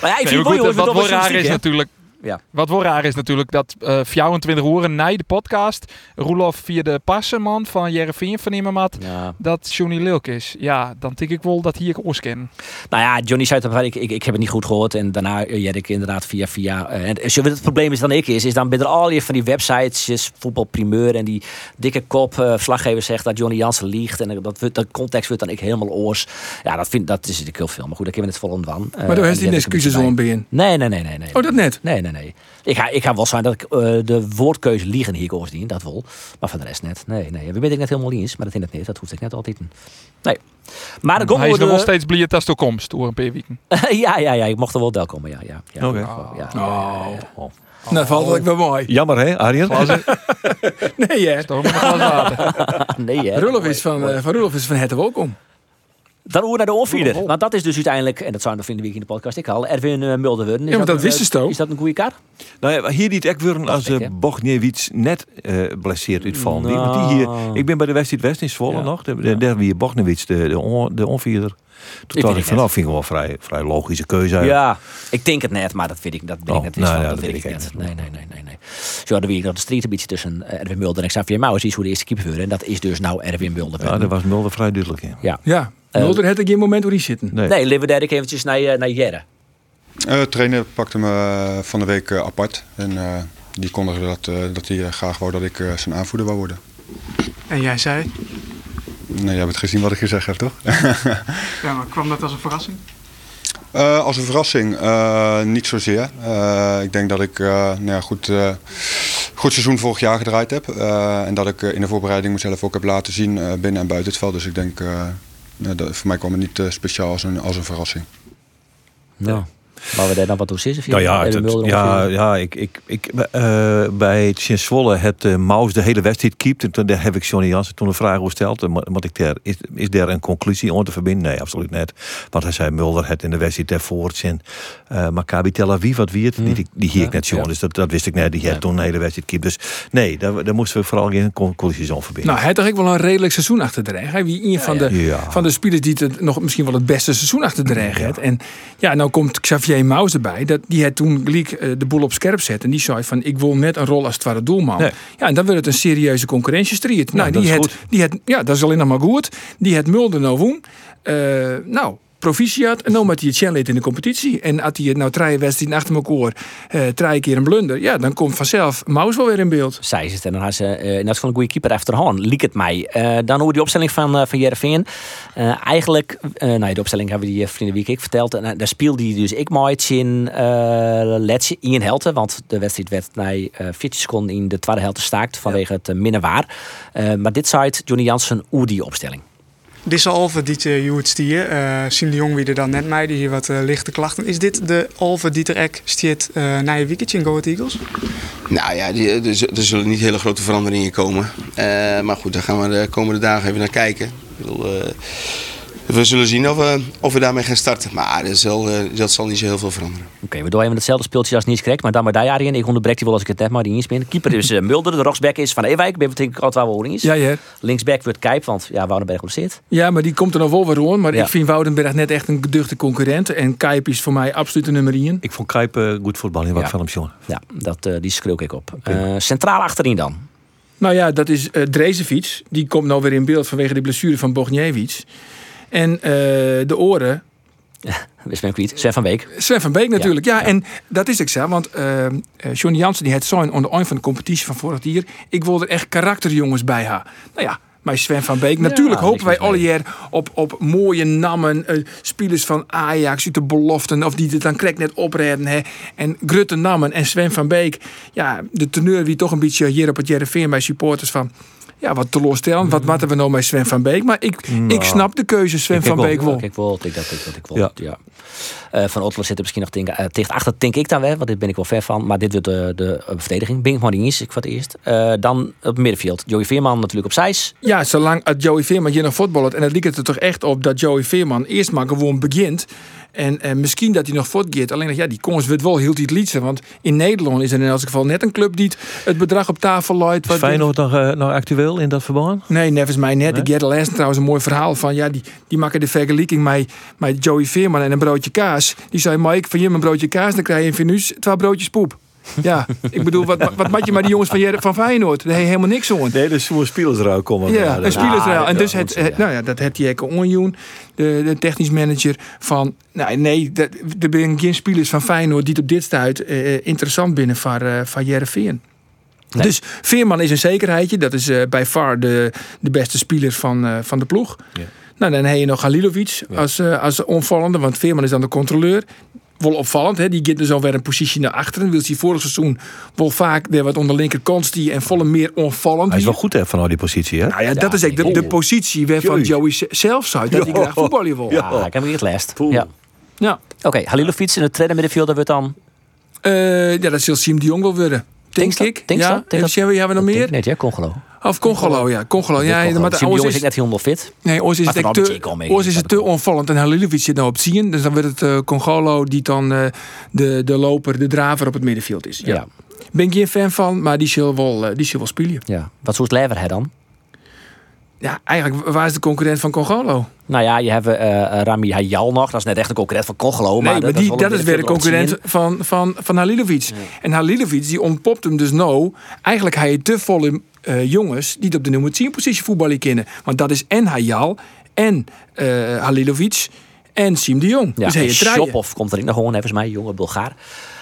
Speaker 3: maar ja, ik vind
Speaker 5: nee, goed, wat wel raar is natuurlijk
Speaker 3: Ja.
Speaker 5: Wat wel raar is natuurlijk dat eh 24 uur na de podcast Roelof via de passenman van Jereveen vernemen had
Speaker 3: Ja.
Speaker 5: dat Johnny Lilk is. Ja, dan denk ik wel dat hier ik oors ken.
Speaker 3: Nou ja, Johnny zei het, ik, ik, ik heb het niet goed gehoord. En daarna uh, ik inderdaad via via. eh, en als je weet het probleem is dan ik is, is dan ben er al je van die websites, voetbalprimeur en die dikke kop eh, verslaggever zegt dat Johnny Jansen liegt. En dat, dat context wordt dan ik helemaal oors. Ja, dat, vind, dat is natuurlijk heel veel. Maar goed, daar kunnen we het volgende van.
Speaker 2: Maar heeft hij
Speaker 3: die heb
Speaker 2: excuses om bij.
Speaker 3: Nee, nee, nee, nee, nee.
Speaker 2: Oh, dat net?
Speaker 3: Nee, nee, nee. Ik ga, ik ga wel zijn dat ik eh, de woordkeuze liegen hier koos dien, dat wel. Maar voor de rest net. Nee, nee. We ben ik net helemaal eens, maar dat in het niet. Dat hoeft ik net altijd. Nee. Maar dan
Speaker 5: Hij
Speaker 3: komen
Speaker 5: is
Speaker 3: we
Speaker 5: nog wel steeds blij als de komst door een paar weken. [laughs]
Speaker 3: ja, ja, ja. Ik mocht er wel wel komen, ja. ja, ja
Speaker 6: Oké.
Speaker 3: Ja.
Speaker 2: Oh. Nou, dat valt ook wel mooi.
Speaker 6: Jammer hè, Arjen? [laughs]
Speaker 2: Nee, hè?
Speaker 5: Toch met een glas water. [laughs]
Speaker 3: Nee, hè.
Speaker 2: Roelof is van, eh, van is van het welkom.
Speaker 3: Dan hoe naar de.
Speaker 5: Oh, oh.
Speaker 3: Want dat is dus uiteindelijk, en dat zou nog in de week in de podcast ik al, Erwin uh, Mulder worden. Is
Speaker 2: Ja, maar dat wisten ze
Speaker 3: eh,
Speaker 2: toch?
Speaker 3: Is dat een goede kaart?
Speaker 6: Nou ja, hier die het ook weer als uh? Bogniewicz net eh blesseerd uitvallen. Die- Want die
Speaker 3: Nou.
Speaker 6: hier, ik ben bij de Wedstrijd West in Zwolle
Speaker 3: Ja.
Speaker 6: nog. Daar daar wie Bogniewicz de, de, on, de onvierder. Toen
Speaker 3: vind
Speaker 6: dacht
Speaker 3: ik
Speaker 6: ik van,
Speaker 3: net.
Speaker 6: nou, vind ik wel vrij, vrij logische keuze.
Speaker 3: Ja, ik denk het net, maar dat weet ik, dat ben
Speaker 6: Oh,
Speaker 3: ik net
Speaker 6: nou ja,
Speaker 3: dat
Speaker 6: dat
Speaker 3: weet ik net.
Speaker 6: niet.
Speaker 3: Nee, nee, nee, nee, nee. Zo hadden we hier nog de street een beetje tussen Erwin Mulder en Xavier Mouwers. Is hoe de eerste keeper. En dat is dus nou Erwin Mulder.
Speaker 6: Ja, daar was Mulder vrij duidelijk in.
Speaker 3: ja.
Speaker 2: Ja, Mulder had ik geen moment waar die zitten.
Speaker 6: Nee.
Speaker 3: Nee, leven we daar eventjes naar, eh, naar Jerre.
Speaker 7: Eh, de trainer pakte me eh, van de week apart. En eh, die kondigde dat, eh, dat hij graag wou dat ik eh, zijn aanvoerder wou worden.
Speaker 8: En jij zei?
Speaker 7: Nee, jij hebt het gezien wat ik gezegd heb, toch? [laughs]
Speaker 8: Ja, maar kwam dat als een verrassing?
Speaker 7: Eh, als een verrassing, eh, niet zozeer. Eh, ik denk dat ik eh, nou ja, goed, eh, goed seizoen vorig jaar gedraaid heb. Eh, en dat ik in de voorbereiding mezelf ook heb laten zien eh, binnen en buiten het veld. Dus ik denk, eh, nou, voor mij kwam het niet eh, speciaal als een, als een verrassing.
Speaker 3: Nou, waar we daar dan wat over zitten.
Speaker 6: Nou ja, het- het- ja, ja, ik, ik, ik, eh, bij het Sint Zwolle het uh, Maus de hele wedstrijd keept. En toen daar heb ik Johnny Jansen toen een vraag gesteld. En Moet ik daar, is, is daar een conclusie om te verbinden? Nee, absoluut niet. Want hij zei Mulder het in de wedstrijd daarvoor zijn. Uh, Maccabi Tel Aviv, wat wie het, die, die, die hier ik net jongen. Dus dat, dat wist ik net. Die had toen een hele wedstrijd keept. Dus nee, daar, daar moesten we vooral geen conclusies om verbinden.
Speaker 2: Nou, hij had toch ook wel een redelijk seizoen achter de rug. Hij wie een van de,
Speaker 6: Ja.
Speaker 2: van de spelers die het nog misschien wel het beste seizoen achter de rug had. En ja, nou komt Xavier Maus erbij. Dat, die had toen gelijk eh, de boel op scherp zet. En die zei van, ik wil net een rol als het ware doelman.
Speaker 6: Nee.
Speaker 2: Ja, en dan werd het een serieuze concurrentiestrijd. nou,
Speaker 6: dat
Speaker 2: die
Speaker 6: goed.
Speaker 2: die had, ja, dat is alleen nog maar goed. Die had Mulder nou woen. Eh, nou, proficiat. En dan moet hij het in de competitie. En als hij het nou drie wedstrijden achter elkaar eh drie keer een blunder. Ja, dan komt vanzelf Maus wel weer in beeld.
Speaker 3: Zij is het en dan had ze uh, van een goede keeper achterhand, liek het mij. Uh, dan hoe die opstelling van, uh, van Jereveen. Uh, eigenlijk, uh, nou, de opstelling hebben die vrienden week ik verteld. En uh, daar speelde hij dus ik mooi in uh, Letje in Helte. Want de wedstrijd werd na uh, 40 seconden in de tweede helte staakt vanwege het uh, minder waar. Uh, maar dit zei Johnny Jansen hoe die opstelling.
Speaker 8: Deze Alve die je stier, uh, Sien de Jong wie er dan net mij, die hier wat uh, lichte klachten. Is dit de Alve die er ek stiert uh, na je weekendje in Go Eagles?
Speaker 9: Nou ja, die, er, er, zullen niet hele grote veranderingen komen. Maar goed, daar gaan we de komende dagen even naar kijken. Ik bedoel, we zullen zien of we, of we daarmee gaan starten. Maar dat zal, uh, dat zal niet zo heel veel veranderen.
Speaker 3: Oké, okay, we doen even hetzelfde speeltje als Niels Krek. Maar dan maar daar Arjen. Ik onderbreek die wel als ik het net maar die eens ben. Keeper is uh, Mulder. De rechtsback is Van Ewijk. Ben ik altijd wel eens.
Speaker 2: Ja, ja.
Speaker 3: Linksback wordt Kijp, want ja, Woudenberg zit.
Speaker 2: Ja, maar die komt er nog wel weer rond. Maar
Speaker 3: Ja.
Speaker 2: ik vind Woudenberg net echt een geduchte concurrent. En Kijp is voor mij absoluut een nummer 1.
Speaker 6: Ik vond uh, goed voetbal in wat
Speaker 3: Ja.
Speaker 6: van hem jongen.
Speaker 3: Ja, dat, uh, die schreeuw ik op. Uh, centraal achterin dan.
Speaker 2: Nou ja, dat is uh, Drezefiets. Die komt nou weer in beeld vanwege de blessure van Bogniewicz. En uh, de oren. [laughs]
Speaker 3: Wist ik niet. Sven van Beek.
Speaker 2: Sven van Beek natuurlijk. Ja, ja, en dat is ik zo. Want uh, Johnny Jansen die had zo'n onder een van de competitie van vorig jaar. Ik wil er echt karakterjongens bij ha. Nou ja, maar Sven van Beek. Natuurlijk
Speaker 3: Ja,
Speaker 2: hopen wij alle jaar op, op mooie namen. Uh, spelers van Ajax uit de beloften. Of die het dan krek net opredden. Hè. En Grutte namen. En Sven van Beek. Ja, de teneur wie toch een beetje hier op het Jereveen bij supporters van... Ja, wat teleurstellend. Wat matten we nou met Sven van Beek? Maar ik,
Speaker 6: Nou,
Speaker 2: ik snap de keuze Sven
Speaker 6: ik
Speaker 2: van. Beek wel.
Speaker 3: Ik wil, ik dat ik dat ik wil.
Speaker 6: Ja.
Speaker 3: Ja. Uh, van Otlo zit er misschien nog tegen, uh, tegen achter, denk ik dan wel, want dit ben ik wel ver van. Maar dit wordt de, de verdediging. Niet eens, ik voor het eerst. Uh, dan op middenveld. Joey Veerman natuurlijk op zijs.
Speaker 2: Ja, zolang het Joey Veerman hier nog voetballt. En het lijkt er toch echt op dat Joey Veerman eerst maar gewoon begint. En, en misschien dat hij nog voortgeeft. Alleen dat ja, die kans wordt wel heel iets liedsen. Want in Nederland is er in elk geval net een club die het bedrag op tafel luidt.
Speaker 6: Is Feyenoord nog, uh, nog actueel in dat verband?
Speaker 2: Nee, nevens mij net.
Speaker 6: Nee?
Speaker 2: Ik had laatst trouwens een mooi verhaal van. Ja, die, die maken de vergelijking met, met Joey Veerman en een broodje kaas. Die zei, Mike, van je een broodje kaas, dan krijg je in Venus twee broodjes poep. Ja, ik bedoel, wat, wat, maak je maar die jongens van, van Feyenoord? Daar helemaal niks aan.
Speaker 6: Nee, dus zo'n spelersruil komen.
Speaker 2: Ja, een spelersruil. En
Speaker 3: ja,
Speaker 2: dus
Speaker 3: dat
Speaker 2: het, nou ja, dat heeft die Ekke Onjoen, de, de technisch manager van... Nou, nee, dat, er zijn geen spelers van Feyenoord die het op dit stuit eh, interessant binnen van, eh van Jereveen.
Speaker 3: Nee.
Speaker 2: Dus Veerman is een zekerheidje. Dat is eh bij far de, de beste speler van, eh, van de ploeg.
Speaker 6: Ja.
Speaker 2: Nou, dan heb je nog Halilovic als, eh, als onvallende. Want Veerman is dan de controleur. Wel opvallend, hè? die gaat dus alweer een positie naar achteren. Wil hij vorig seizoen wel vaak weer wat onder linkerkant stie en volle meer onvallend.
Speaker 6: Hij is wel goed hè, van al die positie, hè?
Speaker 2: Nou ja, dat is echt de, de positie waarvan. Joey zelf zou. Dat hij graag voetballen wil.
Speaker 3: Ja, ik heb hem niet last. Ja.
Speaker 2: Ja.
Speaker 3: Oké, Halilovic in het tweede middenvelder wordt dan...
Speaker 2: Eh, ja, dat zal Siem de Jong wel worden. Denk ik.
Speaker 3: Denk
Speaker 2: ja.
Speaker 3: dat? Denk
Speaker 2: En
Speaker 3: dat?
Speaker 2: hebben we nog meer?
Speaker 3: Nee, ja, Congolo.
Speaker 2: Of Congolo, ja. Congolo. Ja, maar de
Speaker 3: de
Speaker 2: oors
Speaker 3: is
Speaker 2: is,
Speaker 3: net helemaal fit.
Speaker 2: nee, oors is het te,
Speaker 3: mee,
Speaker 2: oors is
Speaker 3: dat
Speaker 2: het te onvallend. En Halilovic zit nou op zien. Dus dan wordt het eh, Congolo die dan eh, de, de loper, de draver op het middenveld is. Ja.
Speaker 3: Ja.
Speaker 2: Ben ik geen fan van, maar die zal wel, eh, die zal wel spelen.
Speaker 3: ja. Wat het lever hij dan?
Speaker 2: Ja, eigenlijk, waar is de concurrent van Congolo?
Speaker 3: Nou ja, je hebt eh, Rami Hayal nog. Dat is net echt een concurrent van Congolo.
Speaker 2: Nee, maar,
Speaker 3: dat,
Speaker 2: die, dat
Speaker 3: een
Speaker 2: is weer de concurrent van, van, van Halilovic. En Halilovic die ontpopt hem dus nou. Eigenlijk hij je te volle eh, jongens die het op de nummer 10 positie voetballen kennen. Want dat is en Hayal en eh Halilovic en Siem de Jong.
Speaker 3: Ja,
Speaker 2: dus.
Speaker 3: Shopov komt erin nog gewoon, volgens mij, jonge Bulgaar.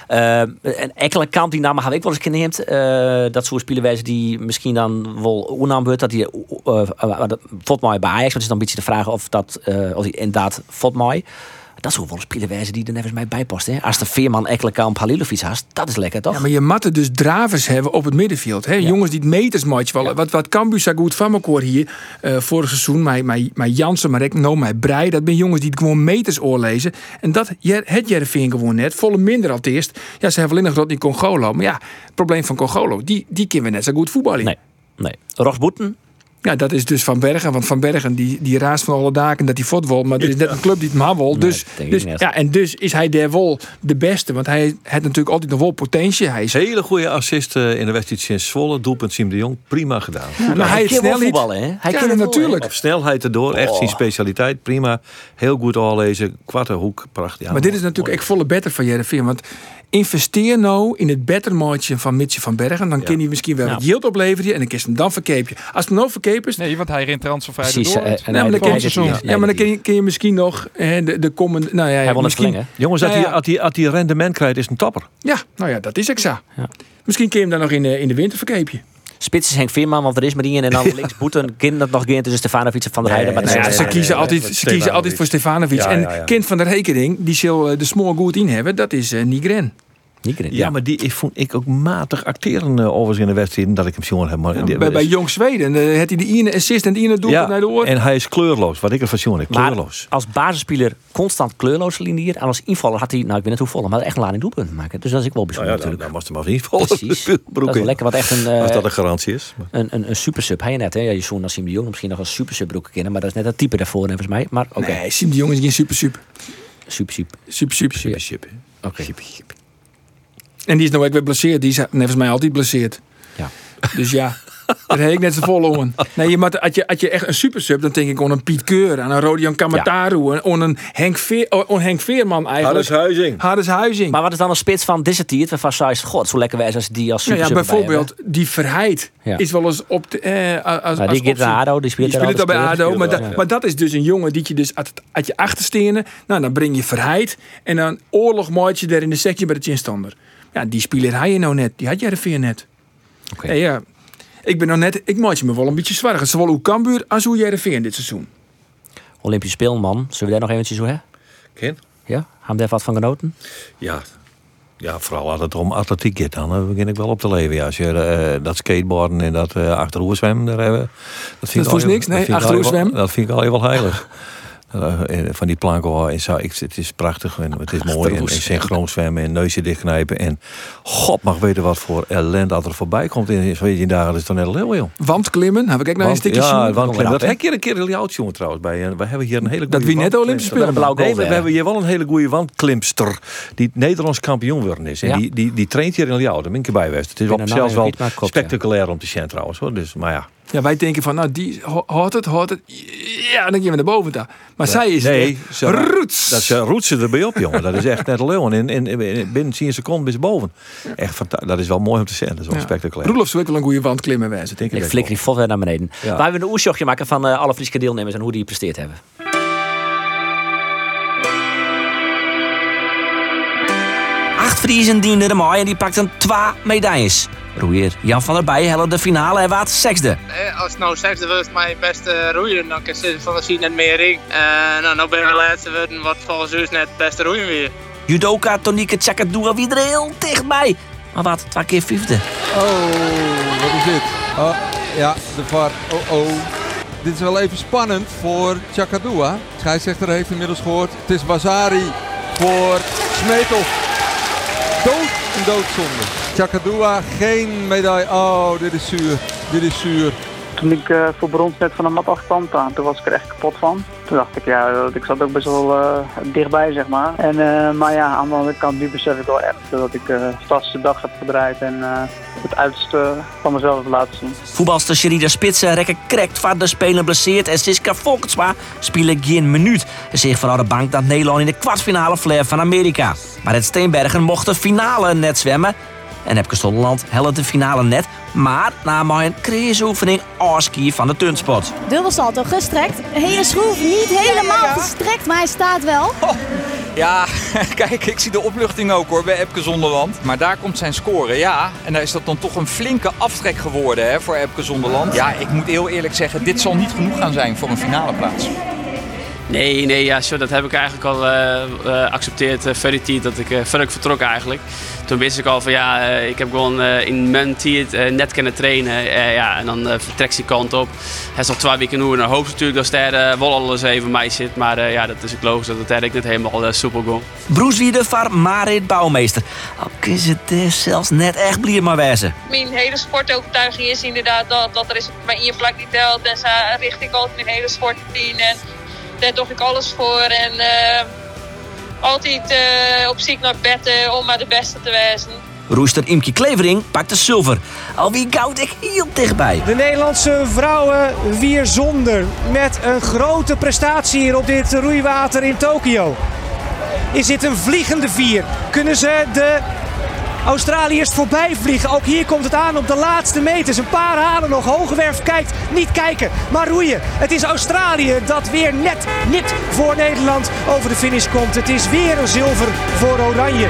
Speaker 3: Eh, en enkele kant die namen heb ik wel eens geneemd. eh dat soort spelerwijzen die misschien dan wel onaam wordt. Dat die uh, Fotmoy bij Ajax. Want het is dan een beetje de vraag of dat of die inderdaad Fotmoy. Dat is ook wel een die er nevens mij bij past. Hè? Als de Veerman Ekkelenkamp Halilovic haast, dat is lekker toch?
Speaker 2: Ja, maar je matte dus dravers hebben op het middenveld. Hè? Jongens die het metersmatch vallen. Wat, wat goed van elkaar hier. eh, vorig seizoen, met, met, met Jansen, maar ik nou met Brei. Dat zijn jongens die het gewoon meters oorlezen. En dat je- het Jereveen gewoon net. Volle minder al het eerst. Ja, ze hebben alleen nog dat die Congolo. Maar ja, het probleem van Congolo, die, die kunnen we net zo goed voetballen.
Speaker 3: Nee. Nee. Ross Boeten,
Speaker 2: Ja, dat is dus Van Bergen. Want Van Bergen die, die raast van alle daken dat hij fot wil. Maar er is net een club die het maar wil. Dus, dus, ja, en dus is hij daar wel de beste. Want hij heeft natuurlijk altijd nog wel potentie. Hij is
Speaker 6: Hele goede assist eh, in de wedstrijd sinds Zwolle. Doelpunt Siem de Jong. Prima gedaan.
Speaker 2: maar hij
Speaker 3: wel
Speaker 2: snelheid.
Speaker 3: voetballen, hè? Hij
Speaker 2: Ja,
Speaker 3: kan het
Speaker 2: natuurlijk.
Speaker 6: Op snelheid erdoor. Echt zijn specialiteit. Prima. Heel goed aanlezen. Kwarte hoek. Prachtig. Ja,
Speaker 2: Maar dit is natuurlijk echt volle better van Jereveen. Want investeer nou in het bettermaatje van Mitje van Bergen. Dan kan hij misschien wel
Speaker 3: Ja.
Speaker 2: wat yield opleveren. En dan kun je hem dan verkepen. Als het nou verkepen is...
Speaker 5: Nee, want hij rent transfervrij
Speaker 3: Precies.
Speaker 5: door.
Speaker 3: eh, en hij-
Speaker 2: maar dan
Speaker 3: hij
Speaker 2: kun je,
Speaker 3: nee,
Speaker 2: ja, maar dan kun je, kun je misschien nog hè, de, de komende... Nou ja,
Speaker 3: Hij wil het
Speaker 2: misschien,
Speaker 3: verlengen.
Speaker 6: Jongens, als
Speaker 2: Nou
Speaker 6: hij
Speaker 2: ja.
Speaker 6: als die, rendement krijgt, is het een topper.
Speaker 2: Ja, nou ja, dat is exact.
Speaker 3: Ja.
Speaker 2: Misschien kun je hem dan nog in de, in de winter verkepen.
Speaker 3: Spits is Henk Veerman, want er is maar die en dan links Boeten. Kind dat nog geen tussen Stefanovic en Van der Heijden.
Speaker 2: ja,
Speaker 3: is-
Speaker 2: ze
Speaker 6: nee,
Speaker 2: kiezen,
Speaker 6: nee,
Speaker 2: altijd,
Speaker 6: nee,
Speaker 2: ze kiezen altijd voor Stefanovic.
Speaker 6: Ja,
Speaker 2: en
Speaker 6: ja, ja.
Speaker 2: kind van de rekening, die zal eh, de small goed in hebben. Dat is eh Nigren.
Speaker 6: Ja, maar die ik vond ik ook matig acteren uh, overigens in de wedstrijd. Dat ik hem jongen heb. Maar die-
Speaker 2: bij, bij Jong Zweden uh, had hij de ene assist en de ene doel
Speaker 6: ja,
Speaker 2: naar de oor.
Speaker 6: en hij is kleurloos. Wat ik ervan jongen,
Speaker 3: Maar
Speaker 6: kleurloos.
Speaker 3: als basisspeler constant kleurloos linieer. En als invaller had hij, nou ik weet niet hoe vol, maar echt een lading doelpunten maken. Dus dat is ik wel
Speaker 6: Nou
Speaker 3: bijzonder
Speaker 6: ja, dan,
Speaker 3: natuurlijk.
Speaker 6: dan moest hem maar niet vallen.
Speaker 3: Precies. [laughs] Dat is wel lekker, wat echt een, eh,
Speaker 6: Als dat een garantie is. Maar-
Speaker 3: een, een, een supersub. Hij net, hè? Ja, je zoon Nassim de Jong misschien nog een supersub broeken kennen. Maar dat is net dat type daarvoor, volgens mij. Maar oké,
Speaker 2: Nee, Siem de Jong is geen super super.
Speaker 3: super, super.
Speaker 2: Super super.
Speaker 3: Ja.
Speaker 6: Hè.
Speaker 3: Oké.
Speaker 2: En die is nou ook weer blesseerd. Die is volgens mij altijd blesseerd.
Speaker 3: Ja.
Speaker 2: Dus ja, dat heb ik net zo vol om. Nee, je moet, als, je, als je echt een super sub, dan denk ik aan een Piet Keur, aan een Rodion Kamataru, aan aan een Henk, Veer, aan Henk Veerman eigenlijk.
Speaker 6: Harris Huizing.
Speaker 2: Harris Huizing.
Speaker 3: Maar wat is dan een spits van Dissertiert? Waarvan zei je, god, zo lekker wijs als die als
Speaker 2: Nou
Speaker 3: super
Speaker 2: ja, bijvoorbeeld die Verheid
Speaker 3: Ja.
Speaker 2: is wel eens op de. Eh, als, als
Speaker 3: Nou, die gaat naar ADO, die speelt
Speaker 2: die
Speaker 3: er
Speaker 2: speelt al bij ADO.
Speaker 3: speelt.
Speaker 2: Maar,
Speaker 3: Ja.
Speaker 2: dat- maar dat is dus een jongen die je dus uit, het- uit je achterstenen. Nou, dan breng je Verheid. En dan oorlog je daar in de sectie bij de chinstander. Ja, die speler had je nou net. Die had jij er veer net.
Speaker 3: Oké.
Speaker 2: Nee, ja. Ik ben nog net. Ik maak je me wel een beetje zwaar. Zowel hoe Cambuur als hoe jij er veer dit seizoen.
Speaker 3: Olympisch speelman. Zullen we daar nog eventjes zo hè?
Speaker 6: Ken?
Speaker 3: Ja? Gaan we daar wat van genoten?
Speaker 6: Ja. Ja, vooral als het om atletiek gaat, dan eh, begin ik wel op te leven. Ja, als je eh, dat skateboarden en dat uh, achteroerzwemmen, daar hebben, dat vind
Speaker 2: Dat
Speaker 6: ik al-
Speaker 2: niks, nee, achteroerzwemmen?
Speaker 6: Dat vind ik al heel wel heilig. [laughs] Eh, van die planken, en zo, ik, het is prachtig en het is mooi. En, synchroon zwemmen en neusje dichtknijpen. En god mag weten wat voor ellende dat er voorbij komt in zo'n dagen. Dat is toch net heel joh.
Speaker 2: Wandklimmen. Heb ik ook nog een stukje
Speaker 6: ja,
Speaker 2: zien.
Speaker 6: wandklimmen. Dat heb je een keer een oud jongen trouwens bij. En we hebben hier een hele goede
Speaker 2: Dat wie net Olympische Spelen.
Speaker 6: Nee, we, hebben hier wel een hele goede wandklimster die Nederlands kampioen worden is. En
Speaker 3: Ja.
Speaker 6: die, die, die traint hier in Ljouwen, daar ben ik erbij geweest. Het is
Speaker 3: nou
Speaker 6: zelfs wel spectaculair om te zien trouwens. Hoor. Dus, maar ja.
Speaker 2: Ja, wij denken van, nou, die ho- hoort het, hoort het. ja, dan gaan we naar boven daar. Maar zij is
Speaker 6: Nee, ze,
Speaker 2: roots.
Speaker 6: dat ze roetsen erbij op, jongen. Dat is echt net leeuwen. In, in, in, binnen 10 seconden is ze boven. Echt fanta- Dat is wel mooi om te zien. Dat is wel
Speaker 2: Ja.
Speaker 6: spectaculair.
Speaker 2: Roelof ook wel een goede wand klimmen wijzen.
Speaker 6: Denk
Speaker 3: Ik
Speaker 6: ook
Speaker 3: flikker die vol weer naar beneden.
Speaker 6: Ja.
Speaker 3: Wij hebben een oersjochtje maken van eh, alle Friese deelnemers en hoe die presteerd hebben. Acht Friesen dienden de mooi en die pakten twee medailles. Roeier Jan van der Bijen helde de finale en waard zesde.
Speaker 10: Eh, als het nou zesde wordt mijn beste roeien, dan kan ze van de zien net meer ring. En nou, nou ben we laatste worden, wat volgens ons net het beste roeien weer.
Speaker 3: Judoka Tonieke Tjakadua weer er heel dichtbij. Maar wat twee keer vijfde.
Speaker 11: Oh, wat is dit? Oh, ja, de VAR. Oh, oh. Dit is wel even spannend voor Chakadua. De scheidsrechter heeft inmiddels gehoord. Het is Bazari voor Smetel. Dood doodzonde. Chakadua, geen medaille. Oh, dit is zuur. Dit is zuur.
Speaker 12: Toen ik eh, voor brons net van de mat afkwam, toen toen was ik er echt kapot van. Toen dacht ik, ja, ik zat ook best wel eh, dichtbij, zeg maar. En, eh, maar ja, aan de andere kant, nu besef ik wel echt dat ik een fantastische dag heb gedraaid en het uiterste van mezelf heb laten zien.
Speaker 3: Voetbalster Sherida Spitsen rekken krekt van de speler blesseerd en Siska Volkensma spelen geen minuut. En zich vanuit de bank dat Nederland in de kwartfinale flair van Amerika. Maar het Steenbergen mocht de finale net zwemmen. En Epke Zonderland helde de finale net. Maar na maar een crazy-oefening afski van de tunspot.
Speaker 13: Dubbelsalto gestrekt. Hele schroef niet helemaal gestrekt, maar hij staat wel.
Speaker 5: Ja, [laughs] kijk, ik zie de opluchting ook hoor bij Epke Zonderland. Maar daar komt zijn score, ja. En daar is dat dan toch een flinke aftrek geworden hè, voor Epke Zonderland. Ja, ik moet heel eerlijk zeggen, dit zal niet genoeg gaan zijn voor een finale plaats.
Speaker 10: Nee, nee, ja, zo, dat heb ik eigenlijk al eh, eh, geaccepteerd uh, die tijd dat ik, uh, vertrok eigenlijk. Toen wist ik al van ja, uh, ik heb gewoon uh, in mijn tijd uh, net kunnen trainen. ja, en dan vertrekt die kant op. Hij is al twee weken nu en dan hoop natuurlijk dat daar wel alles even mij zit. Maar ja, dat is ook logisch dat het eigenlijk niet helemaal soepel gaat.
Speaker 3: Broeswiede van Marit Bouwmeester. Al is het zelfs net echt blier maar wezen.
Speaker 14: Mijn hele sportovertuiging is inderdaad dat, dat er is maar één plek niet telt. En zo richt ik altijd mijn hele sport in. En daar doe ik alles voor. En uh, altijd uh, op ziek naar bed uh, om maar de beste te wezen.
Speaker 3: Roester Imke Klevering pakt de zilver. Al wie goud ik heel dichtbij.
Speaker 15: De Nederlandse vrouwen weer zonder. Met een grote prestatie hier op dit roeiwater in Tokio. Is dit een vliegende vier? Kunnen ze de Australiërs voorbij vliegen. Ook hier komt het aan op de laatste meters. Een paar halen nog. Hogewerf kijkt. Niet kijken, maar roeien. Het is Australië dat weer net, net voor Nederland over de finish komt. Het is weer een zilver voor Oranje.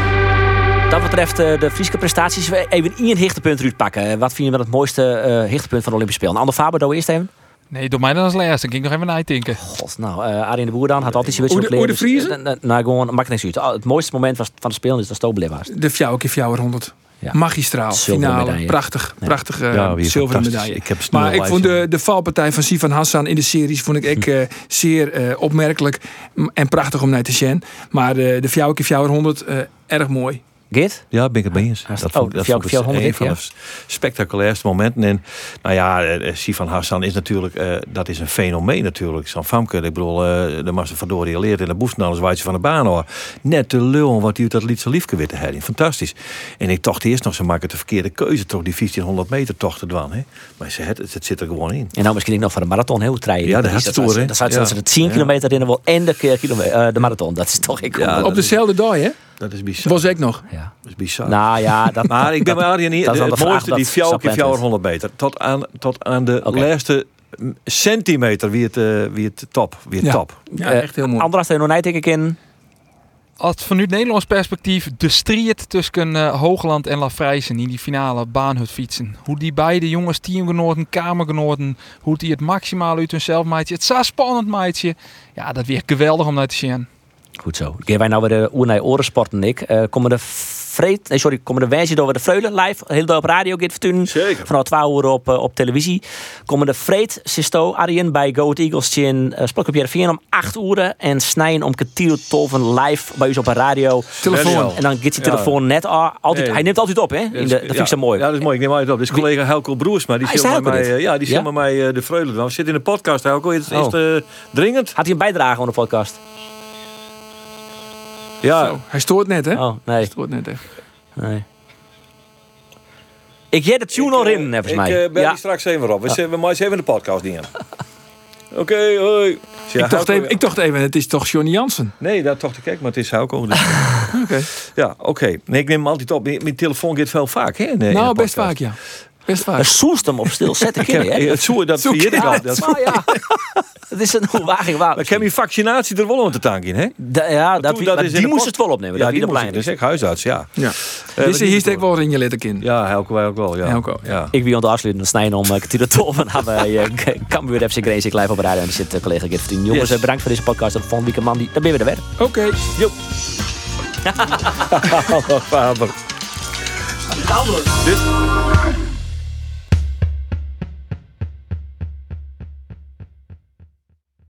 Speaker 3: Dat betreft de Friese prestaties. Even één hichtepunt eruit pakken. Wat vind je met het mooiste uh, hichtepunt van de Olympische Spelen? Ander Faber, doe eerst even.
Speaker 5: Nee, door mij dan als laatste. Dan ging ik nog even nadenken.
Speaker 3: God, nou, uh, Arjen de Boer dan had altijd zijn
Speaker 2: beetje
Speaker 3: kleren.
Speaker 2: de Vriezen?
Speaker 3: Dus, nou, gewoon, maakt niks uit. Het mooiste moment was, van de Spelen is dat Stobele was.
Speaker 2: De Fjouwer Fjouwer 100. Ja. Magistraal,
Speaker 3: Zilveren
Speaker 2: finale,
Speaker 3: medaille.
Speaker 2: prachtig,
Speaker 3: Ja.
Speaker 2: prachtige
Speaker 6: Ja,
Speaker 2: zilveren medaille.
Speaker 6: Ik heb
Speaker 2: maar ik vond de, de valpartij van Sivan Hassan in de series vond ik [laughs] ook, eh, zeer eh, opmerkelijk en prachtig om naar te zien. Maar eh, de Fjouwer Fjouwer 100 eh, erg mooi.
Speaker 3: Git?
Speaker 6: Ja, ben ik het mee eens. Dat
Speaker 3: oh,
Speaker 6: vond, dat vond ik een
Speaker 3: 100,
Speaker 6: van de spectaculairste momenten. En nou ja, eh, Sifan Hassan is natuurlijk, eh, dat is een fenomeen natuurlijk. Zo'n famke, ik bedoel, eh de Master Verdorie leert in de boest alles waait ze van de baan hoor. Net de lul wat hij uit dat lied zo liefke witte herrie. Fantastisch. En ik dacht eerst nog, ze maken de verkeerde keuze toch, die 1500 meter toch te doen. Hè? Maar ze, het, het zit er gewoon in.
Speaker 3: En nou misschien ook nog voor de marathon heel treien.
Speaker 6: Ja, de
Speaker 3: dat
Speaker 6: Hartstoer, hè?
Speaker 3: Dat
Speaker 6: Ja.
Speaker 3: ze de 10
Speaker 6: Ja.
Speaker 3: kilometer in wil en de, eh, de marathon. Dat is toch ik.
Speaker 6: Ja,
Speaker 2: Op dezelfde dag, hè?
Speaker 6: Dat is bizar.
Speaker 2: Was ik nog.
Speaker 3: Ja.
Speaker 6: Dat is bizar.
Speaker 3: Nou ja, [laughs] dat,
Speaker 6: Maar ik ben bij Arjen niet.
Speaker 3: dat is
Speaker 6: Het mooiste, die
Speaker 3: dat
Speaker 6: fjouw keer
Speaker 3: Sapland
Speaker 6: fjouwer
Speaker 3: is.
Speaker 6: 100 meter. Tot aan, tot aan de
Speaker 3: Oké.
Speaker 6: laatste centimeter wie het, eh, wie het top. Wie het
Speaker 2: Ja.
Speaker 6: top.
Speaker 2: Ja, echt heel mooi.
Speaker 3: Andras tegen Nijt ik in.
Speaker 5: Als vanuit Nederlands perspectief de strijd tussen eh, Hoogland en Lafrijzen in die finale baanhut fietsen. Hoe die beide jongens, teamgenoten, kamergenoten, hoe die het maximaal uit hunzelf maatje. Het is zo spannend maatje. Ja, dat weer geweldig om naar te zien.
Speaker 3: Goed zo. Gaan wij nou weer de Oernij Orensporten, Nick. Eh komen de vreed, nee, sorry, komen de wijze door de Freulen live, heel door op radio gaat vertunen.
Speaker 6: Zeker.
Speaker 3: Vanaf 12 uur op, eh, op televisie. Komen de Vreed, Sisto, Arjen bij Go Ahead Eagles in uh, Splok op om 8 uur. En snijden om kwartier tolven live bij ons op een radio.
Speaker 2: Telefoon.
Speaker 3: En dan gaat
Speaker 6: Ja.
Speaker 3: telefoon net al. Altijd. Hij neemt altijd op, hè? In de, dat vind ik zo mooi.
Speaker 6: Ja, dat is mooi. Ik neem altijd op. Dit is collega Helco Broersma. Die
Speaker 3: Ah,
Speaker 6: mij,
Speaker 3: dit?
Speaker 6: eh, ja, die
Speaker 3: Ja?
Speaker 6: mij de vreugde doen. We zitten in de podcast, Helco. Is, is
Speaker 3: Oh.
Speaker 6: het dringend?
Speaker 3: Had hij een bijdrage aan de podcast?
Speaker 6: Ja.
Speaker 2: Zo, hij stoort net, hè?
Speaker 3: Oh, nee.
Speaker 2: Stoort net, hè?
Speaker 3: nee. Ik jij de tune al in,
Speaker 6: Ik,
Speaker 3: volgens
Speaker 6: eh,
Speaker 3: mij.
Speaker 6: Ik eh, bel
Speaker 3: ja.
Speaker 6: die straks even op. We, zijn- we maken even de podcast dingen. [laughs] Oké, hoi. Ja,
Speaker 2: ik, dacht even, ik dacht even, het is toch Johnny Jansen?
Speaker 6: Nee, dat toch te kijken, maar het is ook dus. [laughs]
Speaker 2: Oké.
Speaker 6: Ja, oké. Nee, ik neem hem altijd op. Mijn telefoon gaat veel vaak, hè? in in
Speaker 2: nou, best vaak, ja. Best vaak.
Speaker 3: Soest hem op stil zetten,
Speaker 6: Ik heb-
Speaker 3: je, hè?
Speaker 6: het zo, dat
Speaker 2: Zo
Speaker 6: vergeet ik
Speaker 2: ken
Speaker 6: al.
Speaker 2: je
Speaker 6: Dat,
Speaker 3: ja. [laughs] Dat is een hoe wagen waar.
Speaker 6: maar ik heb mijn vaccinatie er wel aan te tanken, hè?
Speaker 3: Da- ja, dat,
Speaker 6: Toen,
Speaker 3: maar
Speaker 6: is in
Speaker 3: die moest
Speaker 6: post-
Speaker 3: het wel opnemen.
Speaker 6: Ja,
Speaker 3: dat
Speaker 6: die
Speaker 3: wie de
Speaker 6: moest ik. Dus ik huisarts, ja.
Speaker 2: Ja.
Speaker 6: Eh,
Speaker 2: Dus hier
Speaker 6: is
Speaker 2: steekt wel in je letterkin.
Speaker 6: Ja, Helco wij ook wel, ja.
Speaker 2: Helco,
Speaker 6: ja.
Speaker 3: Ik wie aan het afsluiten snijden om uh, te toven hebben wij uh, Cambuur FC Grace live op de radio en zit uh, collega Gert Vertien. Jongens, eh, bedankt voor deze podcast. Dat vond ik man die. Dan ben je weer er weer.
Speaker 2: Oké.
Speaker 6: Jo. [laughs] [laughs] Faber. Dit.